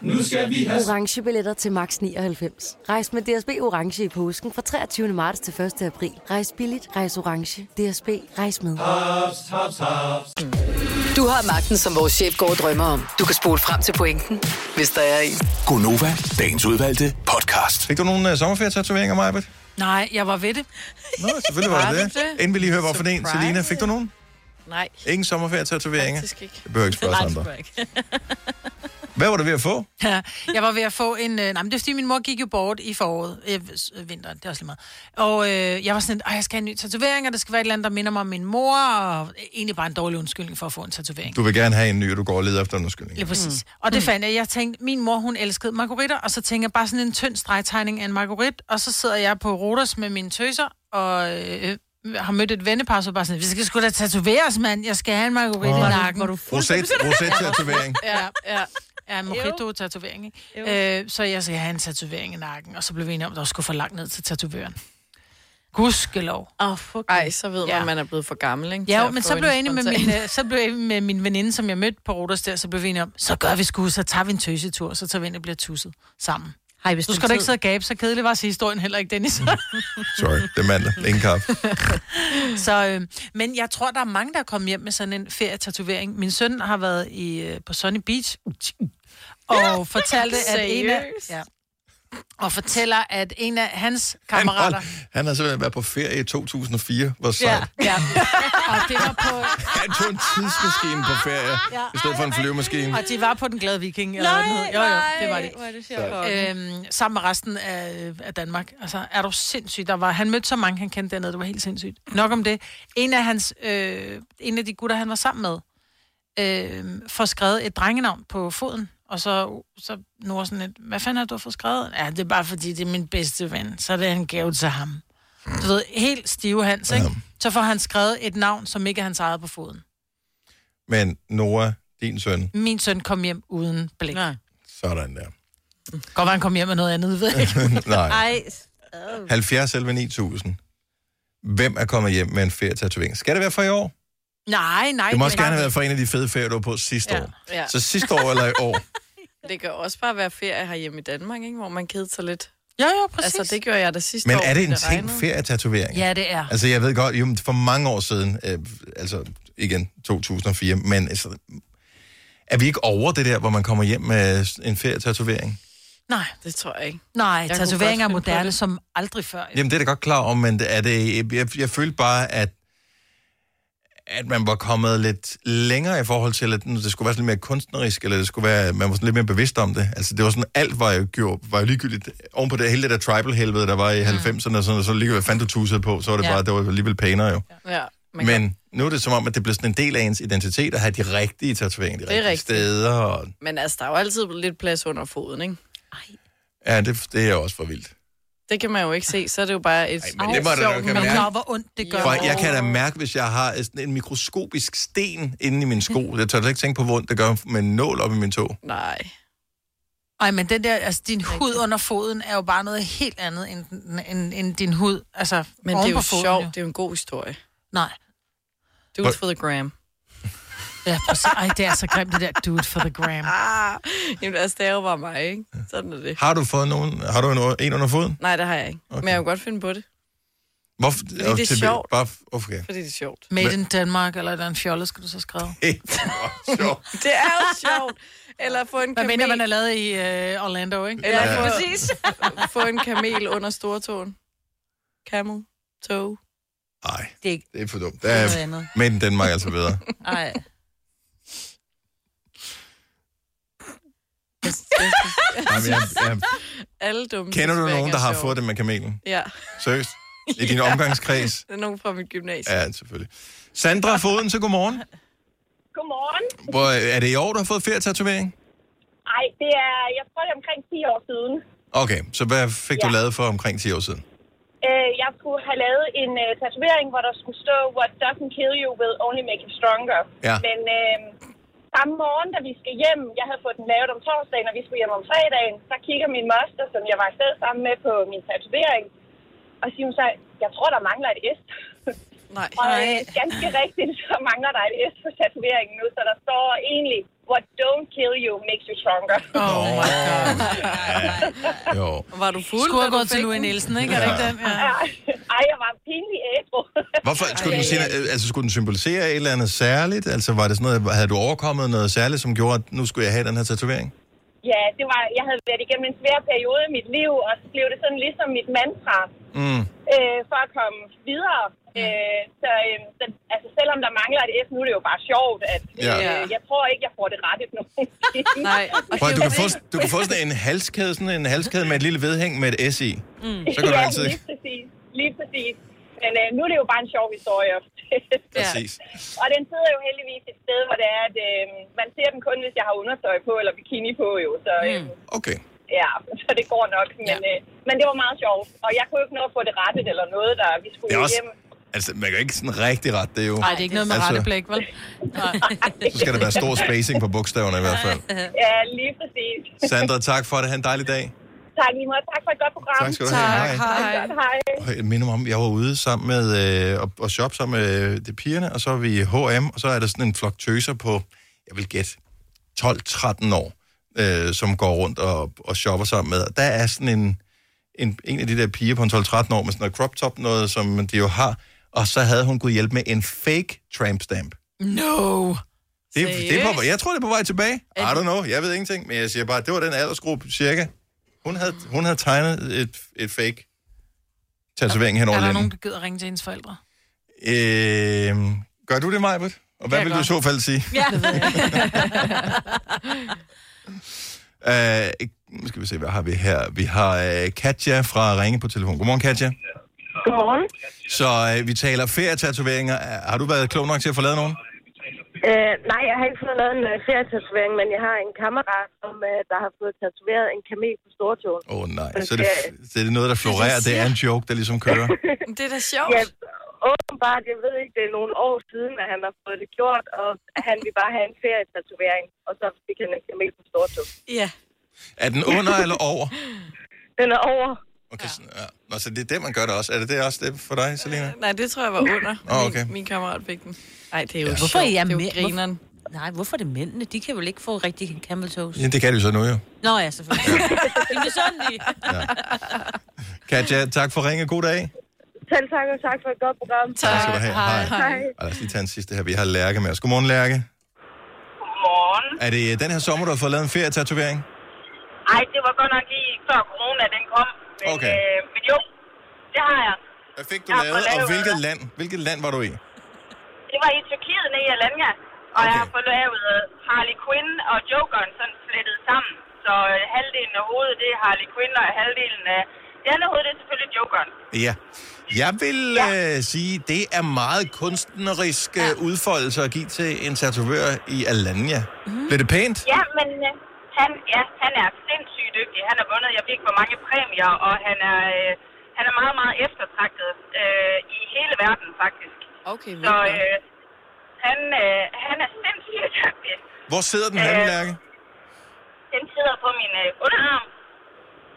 Nu skal vi have... Orange billetter til max 99. Rejs med DSB Orange i påsken fra 23. marts til 1. april. Rejs billigt, rejs orange. DSB, rejs med. Haps, haps, haps. Du har magten, som vores chef går og drømmer om. Du kan spole frem til pointen, hvis der er en. Gonova, dagens udvalgte podcast. Fik du nogle uh, sommerferie-tatoveringer, Majbet? Nej, jeg var ved det. Nå, selvfølgelig var (laughs) det det. Inden vi lige hører, hvorfor det en. Selina, fik du nogen? Nej. Ingen sommerferie-tatoveringer? Faktisk ikke. Det behøver ikke spørge andre. (laughs) Hvad var du ved at få? Ja, jeg var ved at få en... Øh, nej, men det er fordi, min mor gik jo bort i foråret. Øh, øh, vinteren, det er også lige meget. Og øh, jeg var sådan, at jeg skal have en ny tatovering, og det skal være et eller andet, der minder mig om min mor, og egentlig bare en dårlig undskyldning for at få en tatovering. Du vil gerne have en ny, og du går og leder efter en undskyldning. Lige præcis. Mm. Og det fandt jeg. Jeg tænkte, min mor, hun elskede margaritter, og så tænker jeg bare sådan en tynd stregtegning af en margarit, og så sidder jeg på Rodos med mine tøser, og øh, har mødt et vennepar, så bare sådan, vi skal sgu da tatoveres, mand. Jeg skal have en margarit Åh. i nakken. Du Roset- roset-tatovering. (laughs) ja, ja. Ja, mojito-tatovering, ikke? Øh, så jeg skal have en tatovering i nakken, og så blev vi enige om, at der skulle for langt ned til tatovøren. Gudskelov. Åh, oh, fuck. Ej, så ved man, Ja. at man er blevet for gammel, ikke? Ja, jo, men så blev, jeg enig med min, øh, så blev jeg enig med min veninde, som jeg mødte på Rodos der, så blev vi enige om, så gør vi sgu, så tager vi en tøsetur, så tager vi ind og bliver tusset sammen. Har I Du skal da ikke sidde og gabe, så kedelig var historien heller ikke, Dennis. (laughs) Sorry, det er mandag. Ingen kaffe. (laughs) så, øh, men jeg tror, der er mange, der er kommet hjem med sådan en ferietatovering. Min søn har været i, øh, på Sunny Beach og (laughs) fortalte, at en af... Ja, og fortæller, at en af hans Han, kammerater... hold, han har simpelthen været på ferie i 2004. Hvor Ja, sejt. ja. Og det var på... Han tog en tidsmaskine på ferie, Ja. i stedet for en flyvemaskine. Og de var på den glade viking, eller den hed. Jo, jo, det var er det. Øhm, sammen med resten af, af Danmark. Altså, er du sindssygt? Der var, han mødte så mange, han kendte dernede. Det var helt sindssygt. Nok om det. En af, hans, øh, en af de gutter, han var sammen med, øh, får skrevet et drengenavn på foden. Og så, så Nora sådan lidt, hvad fanden har du fået skrevet? Ja, det er bare fordi, det er min bedste ven. Så er det en gave til ham. Du ved, helt stive Hans, ikke? Så får han skrevet et navn, som ikke er hans eget på foden. Men Nora, din søn, Min søn kom hjem uden blik. Nej. sådan der. Godt være, han kom hjem med noget andet, ved jeg ikke. (laughs) Nej. Ej. 70 11 9000. Hvem er kommet hjem med en ferie-tatovering? Skal det være for i år? Nej, nej. Det må også men- gerne have været for en af de fede ferier, du var på sidste Ja. år. Ja. Så sidste år eller i år? (laughs) Det kan også bare være ferie herhjemme i Danmark, ikke? hvor man kedede sig lidt. Jo, jo, præcis. Altså, det gjorde jeg da sidste Men år. er det en fordi ting, regnede. ferie-tatovering? Ja, det er. Altså, jeg ved godt, jo, for mange år siden, øh, altså igen 2004, men altså, er vi ikke over det der, hvor man kommer hjem med en ferie-tatovering? Nej. Det tror jeg ikke. Nej, Jeg tatoveringer er moderne det. som aldrig før. Jamen, det er da godt klar om, men det er det, jeg, jeg følte bare, at at man var kommet lidt længere i forhold til, at det skulle være sådan lidt mere kunstnerisk, eller det skulle være, man var sådan lidt mere bevidst om det. Altså, det var sådan, alt var jo, gjort, var jo ligegyldigt. Oven på det hele det der tribal-helvede, der var i 90'erne, og sådan, og så ligegyldigt, hvad fanden du tussede på, så var det Ja. bare, det var alligevel pænere jo. Ja, man Men nu er det som om, at det bliver sådan en del af ens identitet, at have de rigtige tatoveringer, de Det rigtige rigtigt. steder. Og, Men altså, der er jo altid lidt plads under foden, ikke? ja, det, det er også for vildt. Det kan man jo ikke se, så er det jo bare et men det må du mærke. Nå, hvor ondt det gør. For jeg kan da mærke, hvis jeg har sådan en mikroskopisk sten inde i min sko. Jeg tør ikke tænke på, hvor ondt det gør med en nål op i min tog. Nej. Ej, men den der, altså din hud under foden er jo bare noget helt andet end, end, end din hud. Altså, Men det er jo foden, sjovt, det er jo en god historie. Nej. Do it for the gram. Ja, præcis. Ej, det er så grimt, det der dude for the gram. Ah, (laughs) jamen, altså, det er jo bare mig, ikke? Sådan er det. Har du fået nogen, har du en, en under foden? Nej, det har jeg ikke. Okay. Men jeg kan godt finde på det, Hvorfor? Fordi det er til- sjovt. Bare, okay. fordi det er sjovt. Made in Denmark, eller der er en fjolle, skal du så skrive. (laughs) sjovt. (laughs) Det er jo sjovt. Eller få en Hvad kamel. mener man er lavet i uh, Orlando, ikke? Eller Ja. få, præcis. få en kamel under stortåen. Camel, toe. Nej, Det er ikke det er for dumt. Det noget er andet. Made in Danmark altså bedre. Jamen, jeg, jeg, Alle dumme kender du nogen, der er har fået det med kamelen? Ja. Seriøst? I (laughs) din omgangskreds? Det er nogen fra mit gymnasium. Ja, selvfølgelig. Sandra Foden, så godmorgen. Godmorgen. Hvor, er det i år, du har fået ferie-tatovering? Ej, det er, jeg tror, det er omkring 10 år siden. Okay, så hvad fik du Ja. lavet for omkring 10 år siden? have lavet en uh, tatovering, hvor der skulle stå, what doesn't kill you will only make you stronger. Ja. Men uh, samme morgen, da vi skal hjem, jeg havde fået den lavet om torsdagen, og vi skulle hjem om fredagen, så kigger min moster, som jeg var afsted sammen med på min tatovering, og siger hun så, jeg tror, der mangler et S. Nej. og øh, ganske rigtigt, så mangler der et S på tatoveringen nu, så der står egentlig, what don't kill you makes you stronger. Oh my god. Jo. Var du fuld? Skulle da have du gået til Louis? Nielsen, ikke? Er det ikke den? Ja. Ej, jeg var pinlig ædru. Hvorfor (laughs) skulle den, sige, altså, skulle den symbolisere et eller andet særligt? Altså, var det sådan noget, havde du overkommet noget særligt, som gjorde, at nu skulle jeg have den her tatovering? Ja, det var, jeg havde været igennem en svær periode i mit liv, og så blev det sådan ligesom mit mantra Mm. øh, for at komme videre. Øh, så, øh, så altså, selvom der mangler et S, nu er det jo bare sjovt, at Ja. øh, jeg tror ikke, jeg får det rettet nogensinde. (laughs) Nej. Prøv, du, kan få, du kan få sådan en halskæde, sådan en halskæde med et lille vedhæng med et S i. Mm. Så kan du ja, altid... lige præcis. Lige præcis. Men øh, nu er det jo bare en sjov historie. (laughs) Præcis. og den sidder jo heldigvis et sted, hvor det er, at øh, man ser den kun, hvis jeg har undertøj på eller bikini på, jo. Så, øh, Okay. ja, (laughs) så det går nok. Men, øh, men det var meget sjovt. Og jeg kunne ikke nå at få det rettet eller noget, der vi skulle Det er også- hjem. Altså, man kan ikke sådan rigtig ret det er jo. Nej, det er ikke noget med Altså- rette blæk, vel? Så skal der være stor spacing på bogstaverne i hvert fald. Ja, lige præcis. Sandra, tak for det. Ha' en dejlig dag. tak lige meget. Tak for et godt program. Tak skal du have. Tak. Hej. Hej. Hej. Og Jeg minder mig om, jeg var ude sammen med øh, og, og shop sammen med øh, de pigerne, og så er vi i H&M, og så er der sådan en flok tøser på, jeg vil gætte, 12-13 år, øh, som går rundt og, og shopper sammen med. Og der er sådan en, en, en af de der piger på en 12-13 år med sådan noget crop top, noget som de jo har, og så havde hun kunnet hjælpe med en fake tramp stamp. No. Det, det er på, jeg tror, det er på vej tilbage. I don't know, jeg ved ingenting, men jeg siger bare, det var den aldersgruppe cirka. Hun havde, hun havde tegnet et, et fake tatovering hen over Er der nogen, der gider ringe til hendes forældre? Øh, gør du det, Majbert? Og hvad Jeg vil du i så fald sige? Ja. Det (laughs) ved Øh, nu skal vi se, hvad har vi her? Vi har øh, Katja fra Ringe på telefon. Godmorgen, Katja. Godmorgen. Så øh, vi taler ferietatoveringer. Har du været klog nok til at få lavet nogen? Øh, nej, jeg har ikke fået lavet en uh, ferietatovering, men jeg har en kammerat, som, uh, der har fået tatoveret en kamel på stortåen. Åh oh, nej, så er, det, så er det noget, der florerer. Det er en joke, der ligesom kører. (laughs) Det er da sjovt. Ja, åbenbart, jeg ved ikke, det er nogle år siden, at han har fået det gjort, og han vil bare have en ferietatovering, og så fik han en kamel på stortåen. Ja. Er den under eller over? Den er over. Okay, ja. Ja. Nå, så det er det, man gør det også. Er det det også det for dig, Selina? Nej, det tror jeg var under. Åh, okay. Min, min kammerat fik den. Nej, det er jo Ja. ja. Hvorfor er jeg det er jo med? grineren. Hvorfor? Nej, hvorfor er det mændene? De kan vel ikke få rigtig camel toes? Ja, det kan de så nu jo. Nå ja, selvfølgelig. det er sådan lige. Katja, tak for ringe. God dag. Selv tak, og tak for et godt program. Tak skal du have. Hej. Hej. Og lad os lige tage en sidste her. Vi har Lærke med os. Godmorgen, Lærke. Godmorgen. Er det den her sommer, du har fået lavet en ferietatovering? Ej, det var godt nok lige før corona, den kom. Men, Okay. øh, men jo, det har jeg. Hvad fik du Jeg lavet, og hvilket land, hvilket land var du i? Det var i Tyrkiet nede i Alanya. Og jeg har fået lavet øh, Harley Quinn og Jokeren sådan flettet sammen. Så øh, halvdelen af hovedet, det er Harley Quinn, og halvdelen af det andet hoved, det er selvfølgelig Jokeren. Ja. Jeg vil ja. øh, sige, det er meget kunstnerisk ja. udfoldelse at give til en tatovør i Alanya. Mm. Blev det pænt? Ja, men øh, han, ja, han er sindssygt dygtig. Han har vundet, jeg ved ikke, hvor mange præmier, og han er, øh, han er meget, meget eftertragtet øh, i hele verden, faktisk. Okay, Så øh, han, øh, han er sindssygt dygtig. Hvor sidder den Øh? Den sidder på min øh, underarm.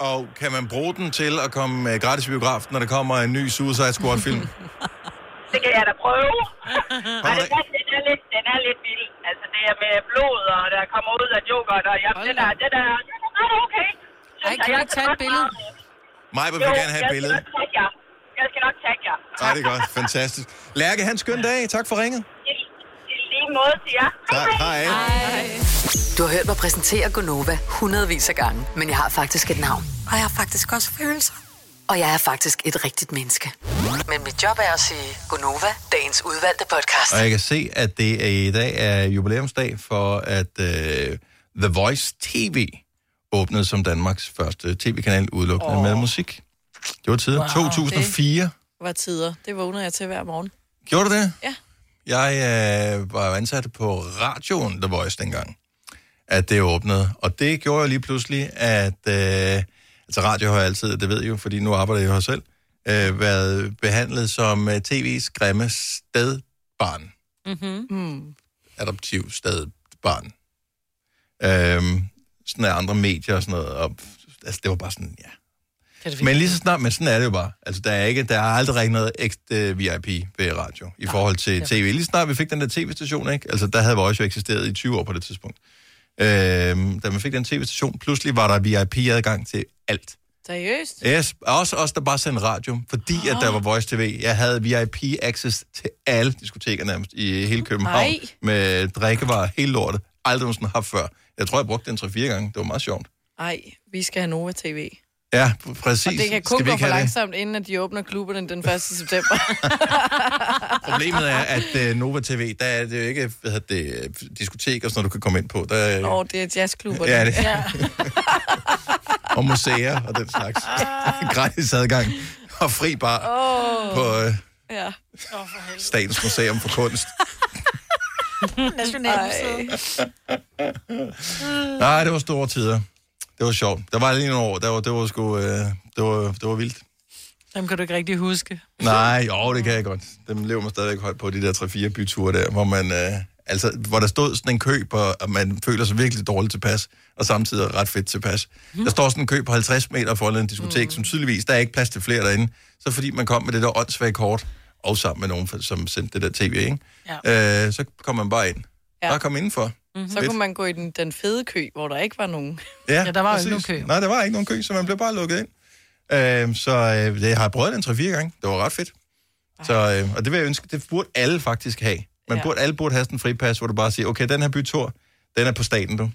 Og kan man bruge den til at komme øh, gratis i biografen, når der kommer en ny Suicide Squad-film? (laughs) Det kan jeg da prøve. Og det er, den, er lidt, den er lidt vild. Altså, det er med blod, og der kommer ud af jokeren, og ja, det der, det der, det er ret okay. Ej, kan du ikke tage et billede? Mig vil Jo, gerne have et billede. Jeg skal nok tagge jer. Jeg skal nok tagge jer. Nej, det er godt. Fantastisk. Lærke, han skøn dag. Tak for ringet. I, I lige måde til jer. Tak. Hej. Du har hørt mig præsentere Gonova hundredvis af gange, men jeg har faktisk et navn. Og jeg har faktisk også følelser. Og jeg er faktisk et rigtigt menneske. Men mit job er at sige Gonova, dagens udvalgte podcast. Og jeg kan se, at det er i dag er jubilæumsdag for, at uh, The Voice TV åbnede som Danmarks første tv-kanal udelukkende oh. med musik. Det var tid. Wow. 2004. Det var tider. Det vågnede jeg til hver morgen. Gjorde du det? Ja. Jeg øh, var ansat på radioen The Voice dengang, at det åbnede. Og det gjorde jo lige pludselig, at... Øh, altså radio har jeg altid, det ved jeg jo, fordi nu arbejder jeg jo her selv. Øh, været behandlet som øh, tv's grimme stedbarn. Mm-hmm. Mm. Adoptiv stedbarn. Øhm, sådan af andre medier og sådan noget. Og, altså, det var bare sådan, ja. Men lige så snart, men sådan er det jo bare. Altså, der er, ikke, der er aldrig rigtig noget ægte VIP ved radio i forhold til tv. Lige snart vi fik den der tv-station, ikke? Altså, der havde Voice jo eksisteret i 20 år på det tidspunkt. Øhm, da man fik den tv-station, pludselig var der VIP-adgang til alt. Seriøst? Yes, også os, der bare sendte radio, fordi oh. at der var Voice TV. Jeg havde VIP-access til alle diskoteker nærmest i hele København. Nej. Med drikkevarer, hele lortet. Aldrig nogensinde haft før. Jeg tror, jeg brugte den 3-4 gange. Det var meget sjovt. Ej, vi skal have Nova TV. Ja, præcis. Og det kan kun gå for have det? langsomt, inden at de åbner klubberne den 1. september. (laughs) Problemet er, at uh, Nova TV, der er det jo ikke hvad det, øh, diskotek og sådan noget, du kan komme ind på. Der er, oh, det er jazzklubber. Ja, det- Ja. (laughs) (laughs) Og museer og den slags. (laughs) Gratis adgang og fri bar Åh. på uh, Ja. Statens Museum for Kunst. (laughs) Nationalmuseet. Nej, det var store tider. Det var sjovt. Der var lige nogle år, der var, det var sgu, øh, det var, det var vildt. Dem kan du ikke rigtig huske. Nej, jo, det kan jeg godt. Dem lever man stadigvæk højt på, de der 3-4 byture der, hvor man, øh, altså, hvor der stod sådan en kø på, og man føler sig virkelig dårligt tilpas, og samtidig ret fedt tilpas. Mhm. Der står sådan en kø på 50 meter foran en diskotek, mm. som tydeligvis, der er ikke plads til flere derinde, så fordi man kom med det der åndssvage kort, og sammen med nogen, som sendte det der tv, ikke? Ja. Øh, så kom man bare ind. Ja. Bare kom indenfor. Mm-hmm. Så kunne man gå i den, den fede kø, hvor der ikke var nogen. Ja, Ja, der var jo ikke nogen kø. Nej, der var ikke nogen kø, så man blev bare lukket ind. Øh, så øh, det har jeg prøvet den 3-4 gange. Det var ret fedt. Så, øh, og det vil jeg ønske, det burde alle faktisk have. Man Ja. burde, alle burde have sådan en fripas, hvor du bare siger, okay, den her bytur, den er på staten, du.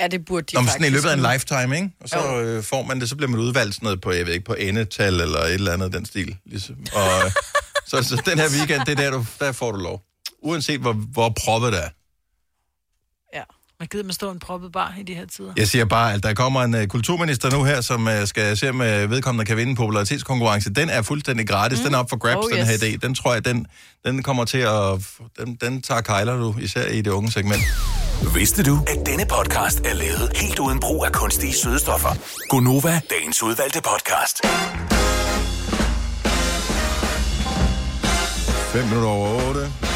Ja, det burde de Nå, faktisk. sådan i løbet af en lifetime, ikke? Og så øh, får man det, så bliver man udvalgt sådan noget på, jeg ved ikke, på endetal eller et eller andet den stil. Ligesom. Og øh, så, så den her weekend, det er der, du, der får du lov. Uanset hvor, hvor proppet det er. Man gider med stå en proppet bar i de her tider. Jeg siger bare, at der kommer en uh, kulturminister nu her, som uh, skal se, om uh, vedkommende kan vinde en popularitetskonkurrence. Den er fuldstændig gratis. Mm. Den er op for grabs, Oh, oh, den her yes. idé. Den tror jeg, den, den kommer til at... Den, den tager kejler du, især i det unge segment. Vidste du, at denne podcast er lavet helt uden brug af kunstige sødestoffer? Gonova, dagens udvalgte podcast. 5 minutter over 8.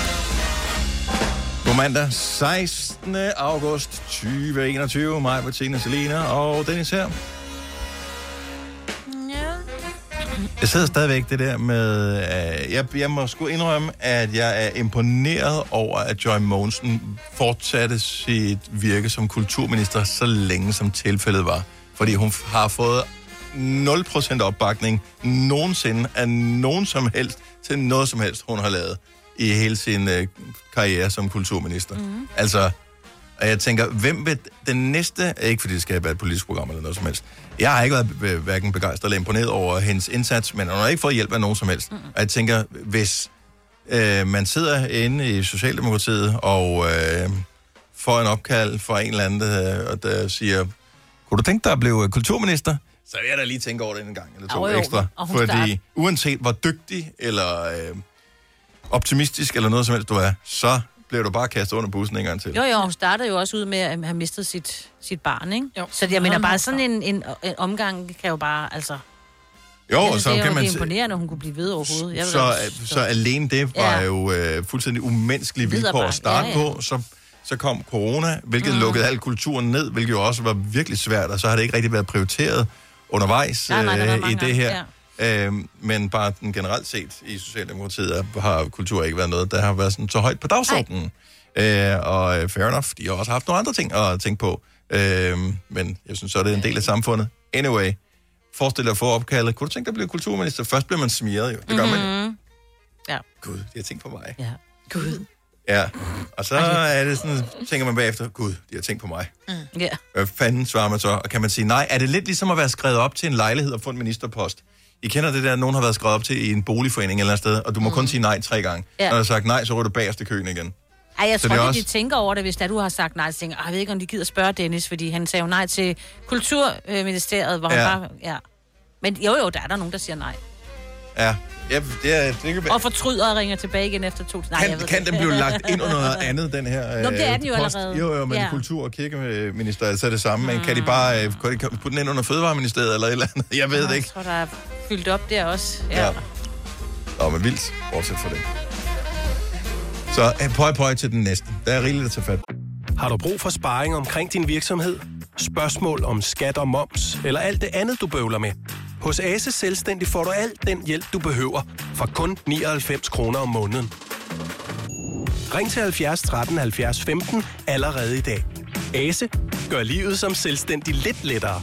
God mandag, 16. august 2021. Mig, Bettina, Selina og Dennis her. Jeg sidder stadigvæk det der med... Uh, jeg, jeg må sgu indrømme, at jeg er imponeret over, at Joy Mogensen fortsatte sit virke som kulturminister så længe som tilfældet var. Fordi hun har fået 0% opbakning nogensinde af nogen som helst til noget som helst, hun har lavet i hele sin uh, karriere som kulturminister. Mm. Altså, og jeg tænker, hvem vil den næste... Ikke fordi det skal være et politisk program eller noget som helst. Jeg har ikke været øh, hverken begejstret eller imponeret over hendes indsats, men hun har ikke fået hjælp af nogen som helst. Mm. Og jeg tænker, hvis øh, man sidder inde i Socialdemokratiet og øh, får en opkald fra en eller anden, der, der siger, kunne du tænke dig at blive øh, kulturminister? Så vil jeg da lige tænke over det en gang eller to Jo, jo, ekstra. Fordi starter- uanset hvor dygtig eller øh, optimistisk eller noget som helst du er, så bliver du bare kastet under bussen en gang til. Jo, jo, hun startede jo også ud med at have mistet sit, sit barn, ikke? Jo. Så jeg mener bare, sådan en, en, en omgang kan jo bare, altså... Jo, synes, så det er kan man det er imponerende, at hun kunne blive ved overhovedet. Jeg så, også- så alene det var Ja. jo øh, fuldstændig umenneskelige vilkår at starte Ja, ja. på. Så, så kom corona, hvilket Mm. lukkede al kulturen ned, hvilket jo også var virkelig svært, og så har det ikke rigtig været prioriteret undervejs Nej, nej, øh, i det her. Øh, men bare den generelt set i Socialdemokratiet har kultur ikke været noget, der har været sådan så højt på dagsordenen. Øh, og øh, fair enough, de har også haft nogle andre ting at tænke på. Øh, men jeg synes så, det er en del af samfundet. Anyway, forestil dig at få opkaldet. Kunne du tænke dig at blive kulturminister? Først bliver man smiret jo. Det gør man jo. Mhm. Ja. Gud, de har tænkt på mig. Ja. Gud. Ja, og så er det sådan, tænker man bagefter, gud, de har tænkt på mig. Ja. Hvad fanden svarer man så? Og kan man sige, nej, er det lidt ligesom at være skrevet op til en lejlighed og få en ministerpost? I kender det der, at nogen har været skrevet op til i en boligforening eller et sted, og du må mm. kun sige nej tre gange. Ja. Når du har sagt nej, så ryger du bagerst i køen igen. Ej, jeg Så tror det ikke, også- de tænker over det, hvis da du har sagt nej. Så tænker, jeg, "Ej, jeg ved ikke, om de gider spørge Dennis, fordi han sagde jo nej til Kulturministeriet, hvor Ja. han bare... Ja. Men jo, jo, der er der nogen, der siger nej. Ja, ja det, er, det kan, Og fortryder og ringer tilbage igen efter to... Nej, jeg kan, ved kan det. den blive lagt ind under noget (laughs) andet, den her Nå, det er øh, den jo post? allerede. Jo, jo, men Ja. ja. kultur- og kirkeminister, altså er det samme. Men kan de bare øh, kan de putte den ind under Fødevareministeriet eller et eller andet? Jeg ved det Jeg ikke. tror, der er fyldt op der også. Ja. ja. Nå, men vildt, bortset for det. Så øh, pøj pøj til den næste. Der er rigeligt at tage fat. Har du brug for sparring omkring din virksomhed? Spørgsmål om skat og moms, eller alt det andet, du bøvler med? Hos Ase Selvstændig får du alt den hjælp, du behøver, for kun 99 kroner om måneden. Ring til 70 13 70 15 allerede i dag. Ase gør livet som selvstændig lidt lettere.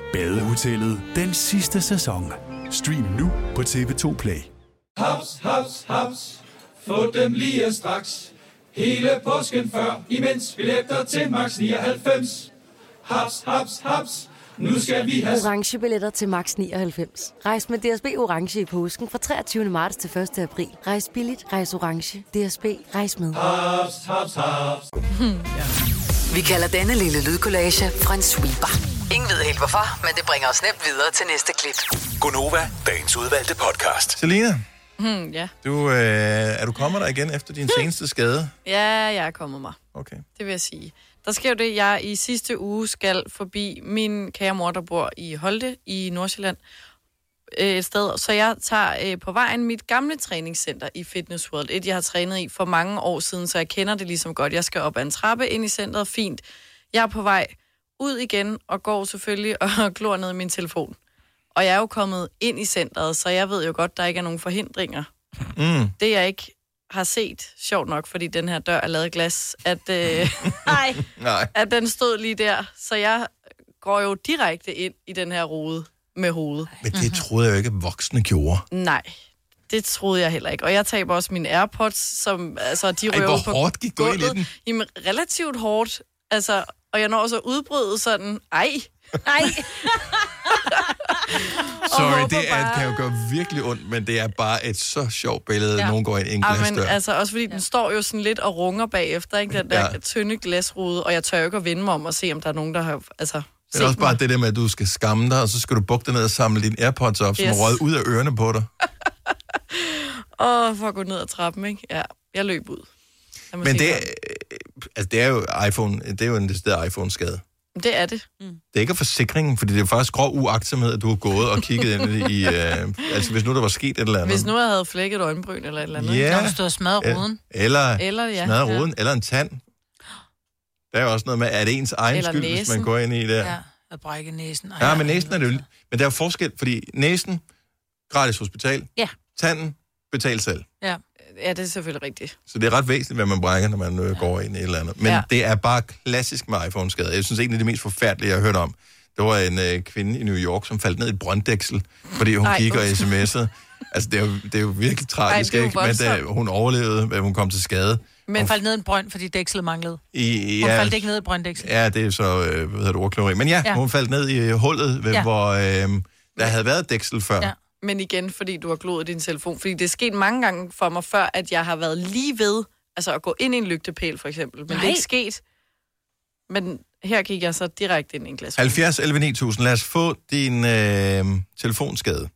Badehotellet den sidste sæson. Stream nu på TV2 Play. Haps, haps, haps. Få dem lige straks. Hele påsken før, imens billetter til max 99. Haps, haps, haps. Nu skal vi have... Orange billetter til max 99. Rejs med DSB Orange i påsken fra 23. marts til 1. april. Rejs billigt, rejs orange. DSB, rejs med. Haps, haps, haps. (laughs) Vi kalder denne lille lydkollage en sweeper. Ingen ved helt hvorfor, men det bringer os nemt videre til næste klip. Gonova, dagens udvalgte podcast. Selina, Hmm, ja. du, øh, er du kommet der igen efter din seneste skade? ja, jeg er kommet mig. Okay. Det vil jeg sige. Der sker jo det, jeg i sidste uge skal forbi min kære mor, der bor i Holte i Nordsjælland. øh, Et sted, så jeg tager øh, på vejen mit gamle træningscenter i Fitness World. Et, jeg har trænet i for mange år siden, så jeg kender det ligesom godt. Jeg skal op ad en trappe ind i centret, fint. Jeg er på vej ud igen og går selvfølgelig og (laughs) glor ned i min telefon. Og jeg er jo kommet ind i centret, så jeg ved jo godt, der ikke er nogen forhindringer. Mm. Det jeg ikke har set, sjovt nok, fordi den her dør er lavet af glas, at, øh, (laughs) Nej. Nej. at den stod lige der. Så jeg går jo direkte ind i den her rode med hovedet. Men det troede jeg jo ikke, at voksne gjorde. Nej, det troede jeg heller ikke. Og jeg taber også mine AirPods, som altså, de røver hvor på hårdt gik du ind i den? Jamen, relativt hårdt. Altså, og jeg når så at udbryde sådan, ej, ej. (laughs) Sorry, det er, bare- kan jo gøre virkelig ondt, men det er bare et så sjovt billede, at Ja. nogen går ind i en Ej, men glasdør. altså også fordi den står jo sådan lidt og runger bagefter, ikke? Den der Ja. ja. tynde glasrude, og jeg tør jo ikke at vende mig om og se, om der er nogen, der har altså, Men set også bare mig. det der med, at du skal skamme dig, og så skal du bukke dig ned og samle dine AirPods op, som Yes. er røget ud af ørerne på dig. (laughs) Åh, for at gå ned ad trappen, ikke? Ja, jeg løb ud. Men det, er- altså, det er jo iPhone, det er jo en decideret iPhone-skade. det er det. Mm. Det er ikke forsikringen, fordi det er faktisk grov uagtsomhed, at du har gået og kigget ind i... (laughs) Øh, altså, hvis nu der var sket et eller andet. Hvis nu jeg havde flækket øjenbryn eller et eller andet. Ja. Når du og smadrede ruden. Eller, Eller, ja, smadret ja. ruden, eller en tand. Der er jo også noget med, er det ens egen Eller skyld, hvis man næsen. går ind i det? Ja, at brække næsen. Ej, Ja, men næsen er det jo... Men der er jo forskel, fordi næsen, gratis hospital. Ja. Tanden, betal selv. Ja. Ja, det er selvfølgelig rigtigt. Så det er ret væsentligt, hvad man brækker, når man øh, går ind i et eller andet. Men ja. Det er bare klassisk med iPhone-skader. Jeg synes, en af de mest forfærdelige, jeg har hørt om, det var en øh, kvinde i New York, som faldt ned i et brønddæksel, fordi hun Ej, gik og sms'ede. Altså, det er, jo, det er jo virkelig tragisk, det jo ikke? Men da voldsomt. hun overlevede, at hun kom til skade. Men faldt ned i en brønd, fordi dækslet manglede. I, Hun ja, faldt ikke ned i brønddækslet. Ja, det er så, øh, hvad hedder det, ordkløveri. Men ja, ja, hun faldt ned i hullet, ved, ja. Hvor øh, der havde været et dæksel før. Ja. Men igen, fordi du har gloet din telefon. Fordi det er sket mange gange for mig før, at jeg har været lige ved altså at gå ind i en lygtepæl, for eksempel. Men Nej. det er ikke sket. Men her gik jeg så direkte ind i en glas. 70 11 9000. Lad os få din øh, telefonskade.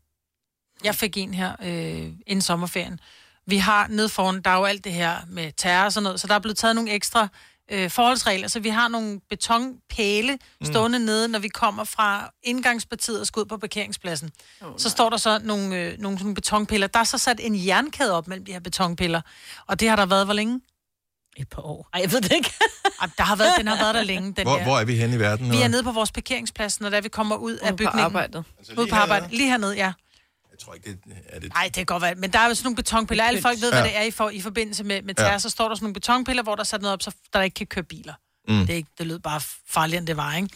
Jeg fik en her øh, inden sommerferien. Vi har nede foran, der er jo alt det her med terror og sådan noget, så der er blevet taget nogle ekstra øh, forholdsregler. Så vi har nogle betonpæle stående mm. nede, når vi kommer fra indgangspartiet og skal ud på parkeringspladsen. Oh, så står der så nogle, øh, nogle sådan betonpiller. Der er så sat en jernkæde op mellem de her betonpiller. Og det har der været hvor længe? Et par år. Ej, jeg ved det ikke. (laughs) Ej, der har været, den har været der længe, den Hvor, der. hvor er vi henne i verden? Vi nu? er nede på vores parkeringsplads, når der vi kommer ud af på bygningen. arbejdet. Altså, Ude på arbejde. Lige hernede, ja. Jeg tror ikke, det er det. Nej, det kan godt være. Men der er jo sådan nogle betonpiller. Alle folk ved, hvad Ja. det er i, for, i forbindelse med, med terror. Ja. Så står der sådan nogle betonpiller, hvor der er sat noget op, så der ikke kan køre biler. Mm. Det, er ikke, det lød bare farligere, end det var, ikke?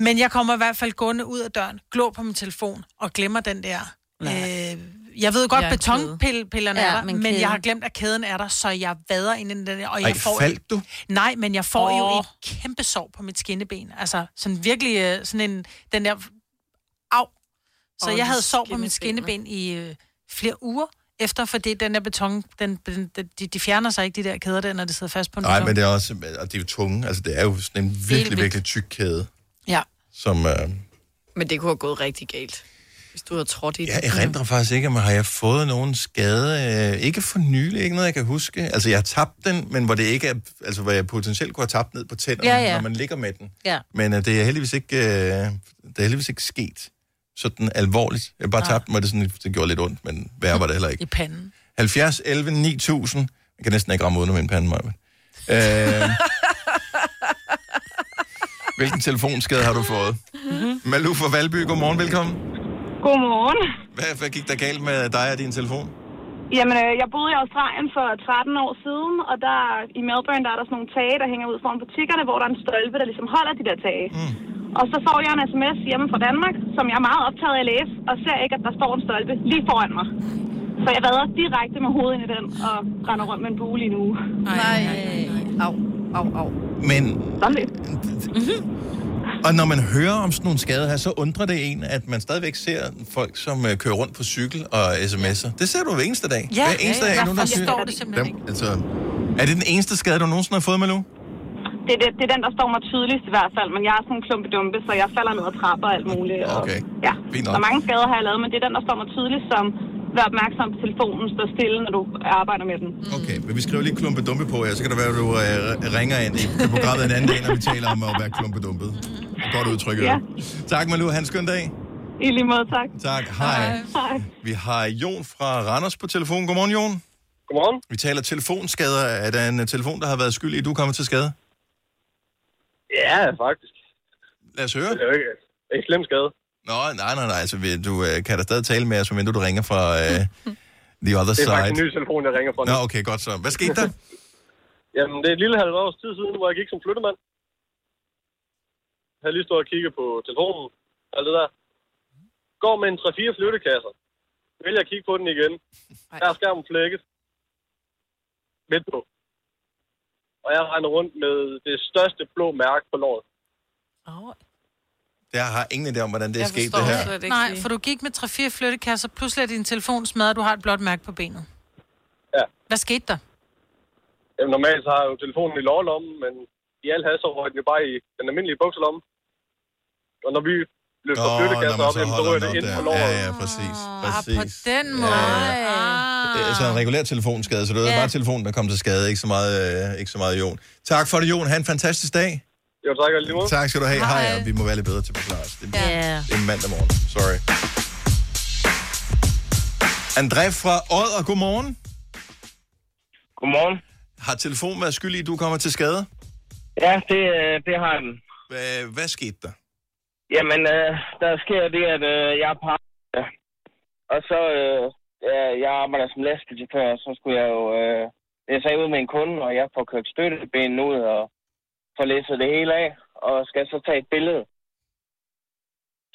Men jeg kommer i hvert fald gående ud af døren, glor på min telefon og glemmer den der... Øh, jeg ved godt, Ja, betonpillerne Ja, er der, men men, jeg har glemt, at kæden er der, så jeg vader ind i den der. Og Ej, jeg får faldt du? Nej, men jeg får oh. jo et kæmpe sår på mit skinneben. Altså, sådan virkelig øh, sådan en, den der... Så jeg de havde sov på mit skinneben. i øh, flere uger efter, fordi den der beton, den, den, den, de, de fjerner sig ikke, de der kæder der, når det sidder fast på en Nej, beton. men det er også, og det er jo tunge. Altså, det er jo sådan en virkelig, virkelig tyk kæde, Ja. som... Øh, Men det kunne have gået rigtig galt, hvis du havde trådt i det. jeg erindrer faktisk ikke, om har jeg fået nogen skade. Øh, ikke for nylig, ikke noget, jeg kan huske. Altså, jeg har tabt den, men hvor det ikke er... Altså, hvor jeg potentielt kunne have tabt ned på tænderne, Ja, ja. når man ligger med den. Ja. Men øh, det er heldigvis ikke, øh, det er heldigvis ikke sket sådan alvorligt. Jeg har bare tabt den, og det, sådan, det gjorde lidt ondt, men værre var det heller ikke. I panden. 70, 11, 9000. Jeg kan næsten ikke ramme uden min pande, Maja. Øh, (laughs) hvilken telefonskade har du fået? Mhm. Malu fra Valby, godmorgen, velkommen. Godmorgen. Hvad, hvad gik der galt med dig og din telefon? Jamen, øh, jeg boede i Australien for 13 år siden, og der i Melbourne, der er der sådan nogle tage, der hænger ud foran butikkerne, hvor der er en stolpe, der ligesom holder de der tage. Mm. Og så får jeg en sms hjemme fra Danmark, som jeg er meget optaget af at læse, og ser ikke, at der står en stolpe lige foran mig. Så jeg vader direkte med hovedet ind i den, og render rundt med en bule i en uge. Nej, au, au, au. Men, Sådan lidt. og når man hører om sådan nogle skader her, så undrer det en, at man stadigvæk ser folk, som øh, kører rundt på cykel og sms'er. Det ser du hver eneste dag. Ja, hver eneste ja, ja. dag. er nogen, der forstår det simpelthen Dem, altså, er det den eneste skade, du nogensinde har fået, Malu? Det, er det, det er den, der står mig tydeligst i hvert fald, men jeg er sådan en klumpedumpe, så jeg falder ned ad trapper og alt muligt. Og, Okay. Ja, Fint så nok. mange skader har jeg lavet, men det er den, der står mig tydeligst som vær opmærksom på telefonen, stå stille, når du arbejder med den. Okay, men vi skriver lige klumpedumpe på jer, så kan det være, at du øh, ringer ind i programmet en anden dag, når vi taler om at være klumpedumpet. Godt udtryk. Ja. Tak, Malu. Han skøn dag. I lige måde, tak. Tak. Hej. Hej. Vi har Jon fra Randers på telefon. Godmorgen, Jon. Godmorgen. Vi taler telefonskader. Er der en øh, telefon, der har været skyld i, at du er kommet til skade? Ja, faktisk. Lad os høre. Det er jo ikke, ikke slem skade. Nå, nej, nej, nej. Altså, vi- du øh, kan da stadig tale med os, medmindre du ringer fra øh, (laughs) the other Det er side. faktisk en ny telefon, jeg ringer fra nu. Nå, okay, godt så. Hvad skete der? (laughs) Jamen, det er et lille halvt års tid siden, hvor jeg gik som flyttemand. Jeg havde lige stået og kigget på telefonen. Alt det der. Går med en 3-4 flyttekasser. Vælger at kigge på den igen. Der er skærmen flækket. Midt på. Og jeg regner rundt med det største blå mærke på låret. Jeg har ingen idé om, hvordan det er sket, det her. Nej, for du gik med 3-4 flyttekasser, pludselig er din telefon smadret, du har et blåt mærke på benet. Ja. Hvad skete der? Jamen, normalt så har jeg jo telefonen i lårlommen, men i al hast så røg den jo bare i den almindelige bukselomme. Og når vi løfter Åh, flyttekasser op, så jamen, så den det ind der. på låret. Ja, ja, præcis. Ah, præcis. på den måde. Det er så en regulær telefonskade, så det var Ja. bare telefonen, der kom til skade, ikke så meget, øh, ikke så meget Jon. Tak for det, Jon. Ha' en fantastisk dag. Jo, tak og lige måde. Tak skal du have. Hej, og vi må være lidt bedre til at forklare os. Det, Ja. det er mandag morgen. Sorry. André fra Odder, godmorgen. Godmorgen. Har telefonen været skyld i, at du kommer til skade? Ja, det, øh, det har den. Hvad, hvad skete der? Jamen, øh, der sker det, at øh, jeg er på arbejde. Og så, øh, ja, jeg arbejder som lastbilchauffør, og så skulle jeg jo... Øh, jeg sagde ud med en kunde, og jeg får kørt støttebenen ud og får læsset det hele af. Og skal så tage et billede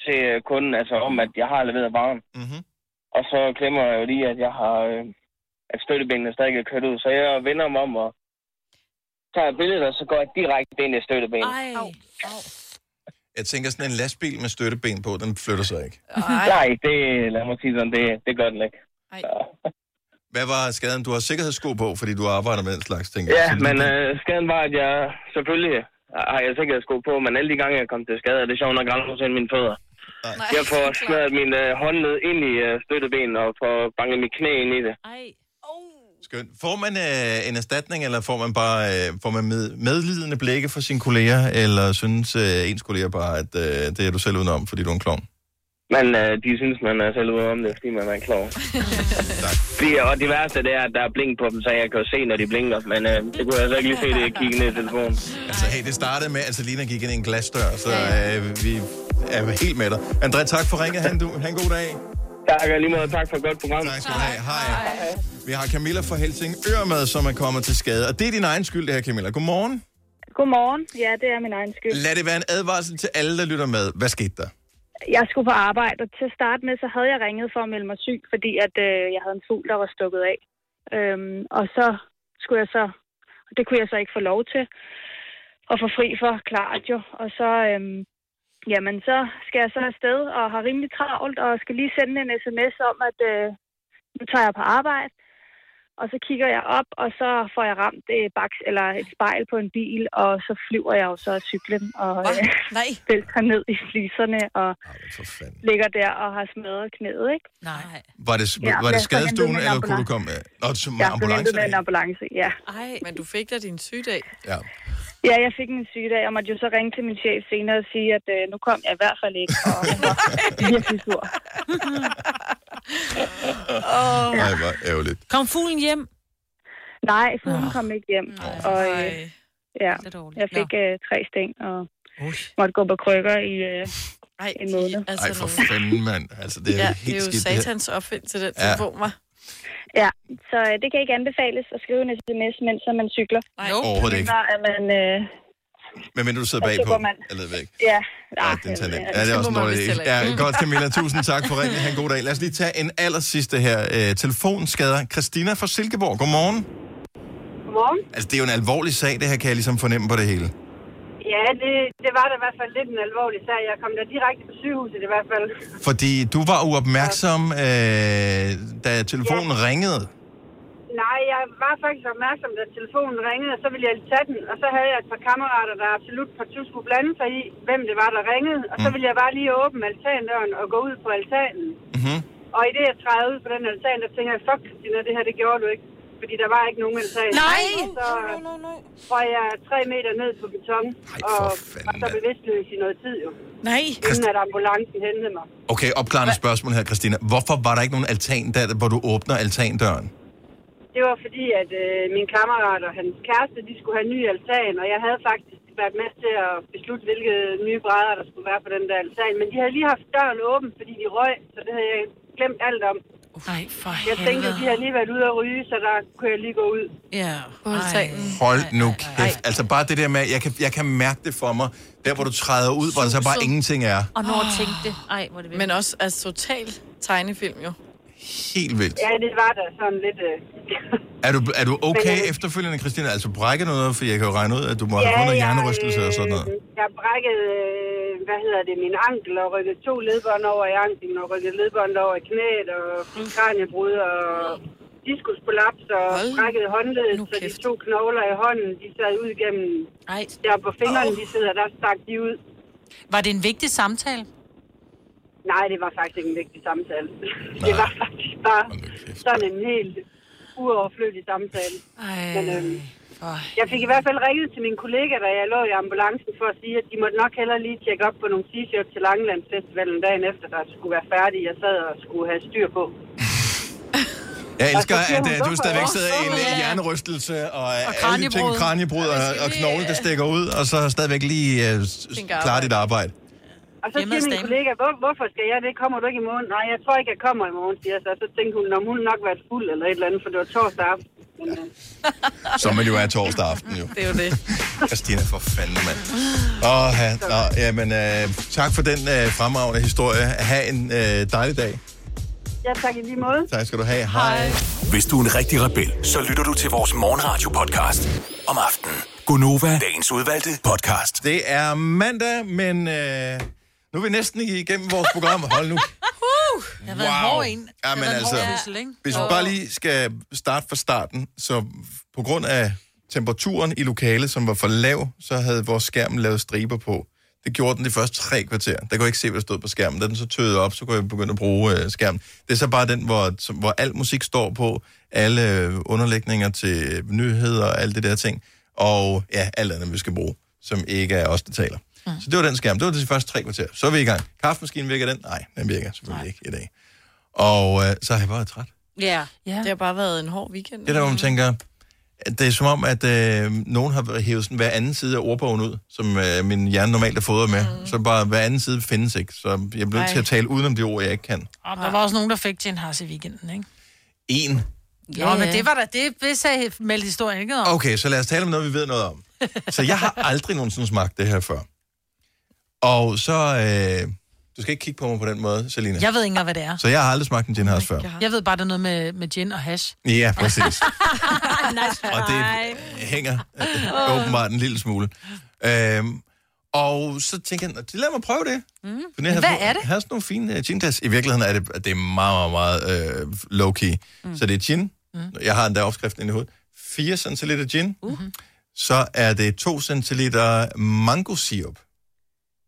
til øh, kunden, altså om, at jeg har leveret varen. Mm-hmm. Og så glemmer jeg jo lige, at jeg har... Øh, at støttebenene stadig er kørt ud. Så jeg vender mig om og tager et billede, og så går jeg direkte ind i støttebenet. Jeg tænker sådan en lastbil med støtteben på, den flytter sig ikke. Nej, det, lad mig sige sådan, det, det gør den ikke. Hvad var skaden? Du har sikkerhedssko på, fordi du arbejder med den slags ting. Ja, men øh, skaden var, at jeg selvfølgelig har jeg sikkerhedssko på, men alle de gange, jeg kom til skade, er det sjovt nok aldrig nogensinde mine fødder. Jeg får (laughs) smadret min øh, hånd ned ind i øh, støttebenen og får banket mit knæ ind i det. Skønt. Får man øh, en erstatning, eller får man bare øh, får man med, medlidende blikke for sine kolleger, eller synes øh, ens kolleger bare, at øh, det er du selv udenom, fordi du er en klovn? Men øh, de synes, man er selv ude om det, fordi man er klar. (laughs) Fordi, og det værste, det er, at der er blink på dem, så jeg kan jo se, når de blinker. Men øh, det kunne jeg så ikke lige se, det jeg kiggede ned i telefonen. Altså, hey, det startede med, at Selina gik ind i en glasdør, så øh, vi er helt med dig. André, tak for ringet. Han, du, han god dag. Tak, og lige måde. Tak for et godt program. Tak skal du have. Hej. Vi har Camilla fra Helsingør med, som er kommet til skade. Og det er din egen skyld, det her, Camilla. Godmorgen. Godmorgen. Ja, det er min egen skyld. Lad det være en advarsel til alle, der lytter med. Hvad skete der? Jeg skulle på arbejde, og til at starte med, så havde jeg ringet for at melde mig syg, fordi at, øh, jeg havde en fugl, der var stukket af. Øhm, og så skulle jeg så, det kunne jeg så ikke få lov til at få fri for, klart jo. Og så, øhm, jamen så skal jeg så afsted og har rimelig travlt, og skal lige sende en sms om, at øh, nu tager jeg på arbejde. Og så kigger jeg op, og så får jeg ramt et, baks, eller et spejl på en bil, og så flyver jeg jo så af cyklen og øh, Nej. (laughs) vælter ned i fliserne og ligger der og har smadret knæet, ikke? Nej. Var det, Ja, var det jeg skadestuen, eller kunne du ambulance. komme... Nå, som Jeg ambulance? hentet med en ambulance, ja. Ej, men du fik da din sygedag. Ja. Ja, jeg fik en sygedag, og måtte jo så ringe til min chef senere og sige, at øh, nu kom jeg i hvert fald ikke, og hun (laughs) var virkelig sur. (laughs) (laughs) Åh. Nej, hvor ærgerligt. Kom fuglen hjem? Nej, fuglen kom ikke hjem. Og øh, ja, jeg fik øh, tre sting og måtte gå på krykker i øh, Ej, en måned. altså Ej, for fanden, mand. Altså, det er ja, helt det er jo skidt, satans opfindelse, den Ja. telefon var. Ja, så øh, det kan ikke anbefales at skrive en sms, mens man cykler. Nej, Overhovedet ikke. Så er man... Øh, Men mindre du sidder er bagpå. Eller væk. ja, Ja, den tager nem. Ja, det er også en dårlig idé. Ja, godt, Camilla. Tusind tak for ringen. Ha' en god dag. Lad os lige tage en aller sidste her. Øh, telefonskader. Christina fra Silkeborg. Godmorgen. Godmorgen. Altså, det er jo en alvorlig sag, det her kan jeg ligesom fornemme på det hele. Ja, det, det var da i hvert fald lidt en alvorlig sag. Jeg kom da direkte på sygehuset i hvert fald. Fordi du var uopmærksom, øh, da telefonen ja. ringede. Nej, jeg var faktisk opmærksom, da telefonen ringede, og så ville jeg tage den. Og så havde jeg et par kammerater, der absolut partout skulle blande sig i, hvem det var, der ringede. Og så ville jeg bare lige åbne altandøren og gå ud på altanen. Mm-hmm. Og i det, jeg træder ud på den altan, der tænker jeg, fuck Christina, det her, det gjorde du ikke. Fordi der var ikke nogen altan. Nej! Og så var jeg tre meter ned på beton, og var så bevidstløs i noget tid jo. Nej. Inden at ambulancen hentede mig. Okay, opklarende spørgsmål her, Christina. Hvorfor var der ikke nogen altan, der, hvor du åbner altandøren? Det var fordi, at øh, min kammerat og hans kæreste, de skulle have en ny altan, og jeg havde faktisk været med til at beslutte, hvilke nye brædder, der skulle være på den der altan. Men de havde lige haft døren åben, fordi de røg, så det havde jeg glemt alt om. Nej, for Jeg tænkte, at de havde lige været ude at ryge, så der kunne jeg lige gå ud. Ja. Hold nu kæft. Altså bare det der med, jeg kan, jeg kan mærke det for mig, der hvor du træder ud, hvor der så bare ingenting er. Og når oh. tænkte, ej, hvor det Men også altså, total tegnefilm jo. Helt vildt. Ja, det var da sådan lidt... Øh... Er du, er du okay Men, øh, efterfølgende, Christina? Altså brække noget, for jeg kan jo regne ud, at du må have fået noget hjernerystelse og sådan noget. Jeg brækkede, øh, hvad hedder det, min ankel og rykkede to ledbånd over i anklen og rykkede ledbånd over i knæet og kraniebrud og diskusprolaps og brækkede håndledet, så de to knogler i hånden, de sad ud igennem. Ej. Der på fingrene, de sidder, der stak de ud. Var det en vigtig samtale? Nej, det var faktisk ikke en vigtig samtale. (laughs) det var faktisk bare sådan en helt uoverflødig samtale. Ej. Men, øhm, jeg fik i hvert fald ringet til min kollega, da jeg lå i ambulancen, for at sige, at de måtte nok hellere lige tjekke op på nogle t-shirts til Langelandsfestivalen dagen efter, der skulle være færdig. Jeg sad og skulle have styr på. (laughs) Jeg elsker, at uh, du stadigvæk sidder i en uh, hjernerystelse og, Og alle ting, kraniebrud og, og knogle, der stikker ud, og så stadigvæk lige uh, klare dit arbejde. Og så siger min kollega, Hvor, hvorfor skal jeg det? Kommer du ikke i morgen? Nej, jeg tror ikke, jeg kommer i morgen, siger jeg så. Så tænkte hun, om hun nok været fuld eller et eller andet, for det var torsdag aften. Men, øh, Som man jo er torsdag aften, jo. Det er jo det. Christina, for fanden, mand. Åh, ja, nå, jamen, uh, tak for den uh, fremragende historie. Ha' en uh, dejlig dag. ja, tak i lige måde. Tak skal du have. Hej. Hvis du er en rigtig rebel, så lytter du til vores morgenradio-podcast om aftenen. Gunova, dagens udvalgte podcast. Det er mandag, men øh, nu er vi næsten igennem vores program. Hold nu. (laughs) Det har været en hård en. Ja, men altså, hård hvis vi bare lige skal starte fra starten, så på grund af temperaturen i lokalet, som var for lav, så havde vores skærm lavet striber på. Det gjorde den de første tre kvarter. Der kunne jeg ikke se, hvad der stod på skærmen. Da den så tøede op, så kunne jeg begynde at bruge øh, skærmen. Det er så bare den, hvor, som, hvor al musik står på, alle øh, underlægninger til nyheder og alt det der ting, og ja, alt andet, vi skal bruge, som ikke er os, der taler. Mm. Så det var den skærm. Det var de første tre kvarter. Så er vi i gang. Kaffemaskinen virker den? Nej, den virker selvfølgelig Nej. ikke i dag. Og øh, så har jeg bare været træt. Ja. ja. Det har bare været en hård weekend. Det er der, hvor man tænker, at det er som om, at øh, nogen har hævet sådan hver anden side af ordbogen ud, som øh, min hjerne normalt er fodret med. Mm. Så bare hver anden side findes ikke. Så jeg bliver nødt Ej. til at tale udenom de ord, jeg ikke kan. Og der var også nogen, der fik Gin Haas i weekenden, ikke? En. Ja, Nå, men det var da, det, det sagde Meld historien ikke om. Okay, så lad os tale om noget, vi ved noget om. (laughs) Så jeg har aldrig nogensinde smagt det her før. Og så... Øh, du skal ikke kigge på mig på den måde, Selina. Jeg ved ikke engang, hvad det er. Så jeg har aldrig smagt en gin house før. Jeg ved bare, det er noget med, med gin og hash. Ja, præcis. (laughs) nice Og det hænger øh, åbenbart en lille smule. Øhm, Og så tænkte jeg, lad mig prøve det. Mm. For Hvad er det? Jeg har sådan nogle fine uh, ginglas. I virkeligheden er det, det er meget, meget, meget uh, low-key. Mm. Så det er gin. Mm. Jeg har endda opskriften inde i hovedet. 4 centiliter gin. Uh. Så er det 2 centiliter mango sirup.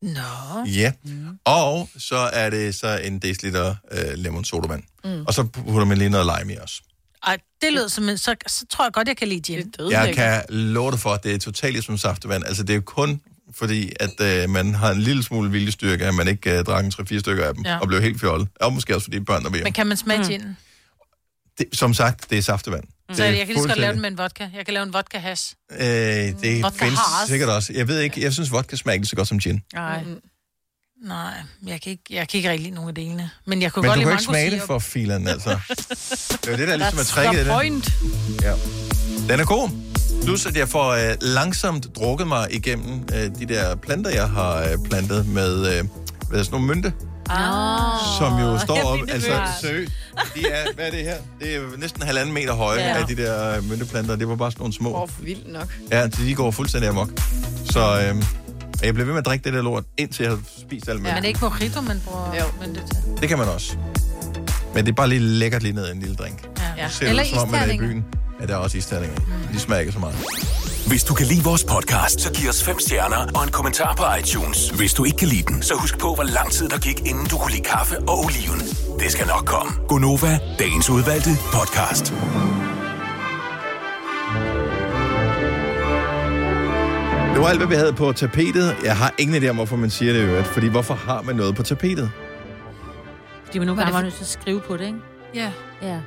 Nå. Ja. Mm. Og så er det så en deciliter uh, lemon sodavand. Mm. Og så putter man lige noget lime i også. Ej, det lød som en, så, så tror jeg godt, jeg kan lide gin. Det Jeg kan love dig for, at det er totalt som saftevand. Altså, det er jo kun fordi, at øh, man har en lille smule viljestyrke, at man ikke øh, drak en 3-4 stykker af dem, Ja. ja. og blev helt fjollet. Og måske også fordi børn, der ved. Men kan man smage mm. gin? Det, som sagt, det er saftevand. Mm. Så jeg kan lige så godt lave den med en vodka. Jeg kan lave en vodka hash. Øh, det Vodka findes Haas. sikkert også. Jeg ved ikke, jeg synes, vodka smager ikke så godt som gin. Nej. Mm. Nej, jeg kan, ikke, jeg kan ikke rigtig lide nogen af delene. Men jeg kunne Men godt du lide kan ikke smage det mango for filen, altså. (laughs) Det er jo det, der ligesom er tricket i the det. point. Ja. Den er god. Plus, at jeg får øh, langsomt drukket mig igennem øh, de der planter, jeg har øh, plantet med øh, hvad er sådan nogle mynte, Ah. som jo står op. Altså, seriøst. De er, hvad er det her? Det er næsten halvanden meter høje Ja. ja. af de der øh, mynteplanter. Det var bare sådan nogle små. Åh, for vildt nok. Ja, de går fuldstændig amok. Så øh, jeg bliver ved med at drikke det der lort, indtil jeg har spist alt Ja. mynte. Men det er ikke mojito, man bruger jo. men det til. Det kan man også. Men det er bare lige lækkert lige ned i en lille drink. Ja. Ser Eller ud som om, man er i isterninger. byen. Ja, der er også isterninger i. De smager ikke så meget. Hvis du kan lide vores podcast, så giv os fem stjerner og en kommentar på iTunes. Hvis du ikke kan lide den, så husk på, hvor lang tid der gik, inden du kunne lide kaffe og oliven. Det skal nok komme. Gonova, dagens udvalgte podcast. Det var alt, hvad vi havde på tapetet. Jeg har ingen idé om, hvorfor man siger det i øvrigt. Fordi hvorfor har man noget på tapetet? Fordi man nogle gange det var nødt til at skrive på det, ikke? Ja. Ja.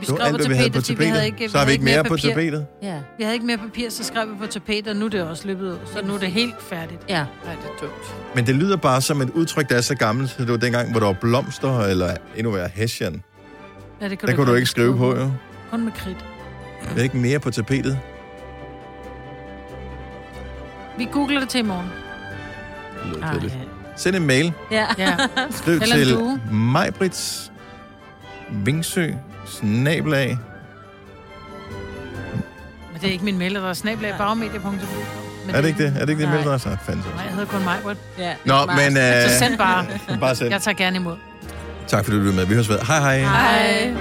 Vi skrev alt, på tapetet, på fordi vi havde tapetet. ikke, Så har vi ikke mere på papir. tapetet? Ja. Vi havde ikke mere papir, så skrev vi på tapetet, og nu er det også løbet ud. Så nu er det helt færdigt. Ja. Nej, det er dumt. Men det lyder bare som et udtryk, der er så gammelt. Så det var dengang, hvor der var blomster, eller endnu værre hessian. Ja, det Der kunne du ikke skrive på, jo. Kun med kridt. Det er ikke mere på tapetet. Vi googler det til i morgen. Det lyder kedeligt. Send en mail. Ja. Skriv (laughs) Eller til. Majbrits Vingsø snabelag. Men det er ikke min mail, der er snabelag bagmedia.dk. Men Er det ikke det? Er det ikke det Nej. mailadresse? Nej, fandme. Nej, jeg hedder kun Majbrit. Ja. Nå, men... Så Øh, send bare. (laughs) bare send. Jeg tager gerne imod. Tak fordi du lyttede med. Vi høres ved. Hej hej. Hej.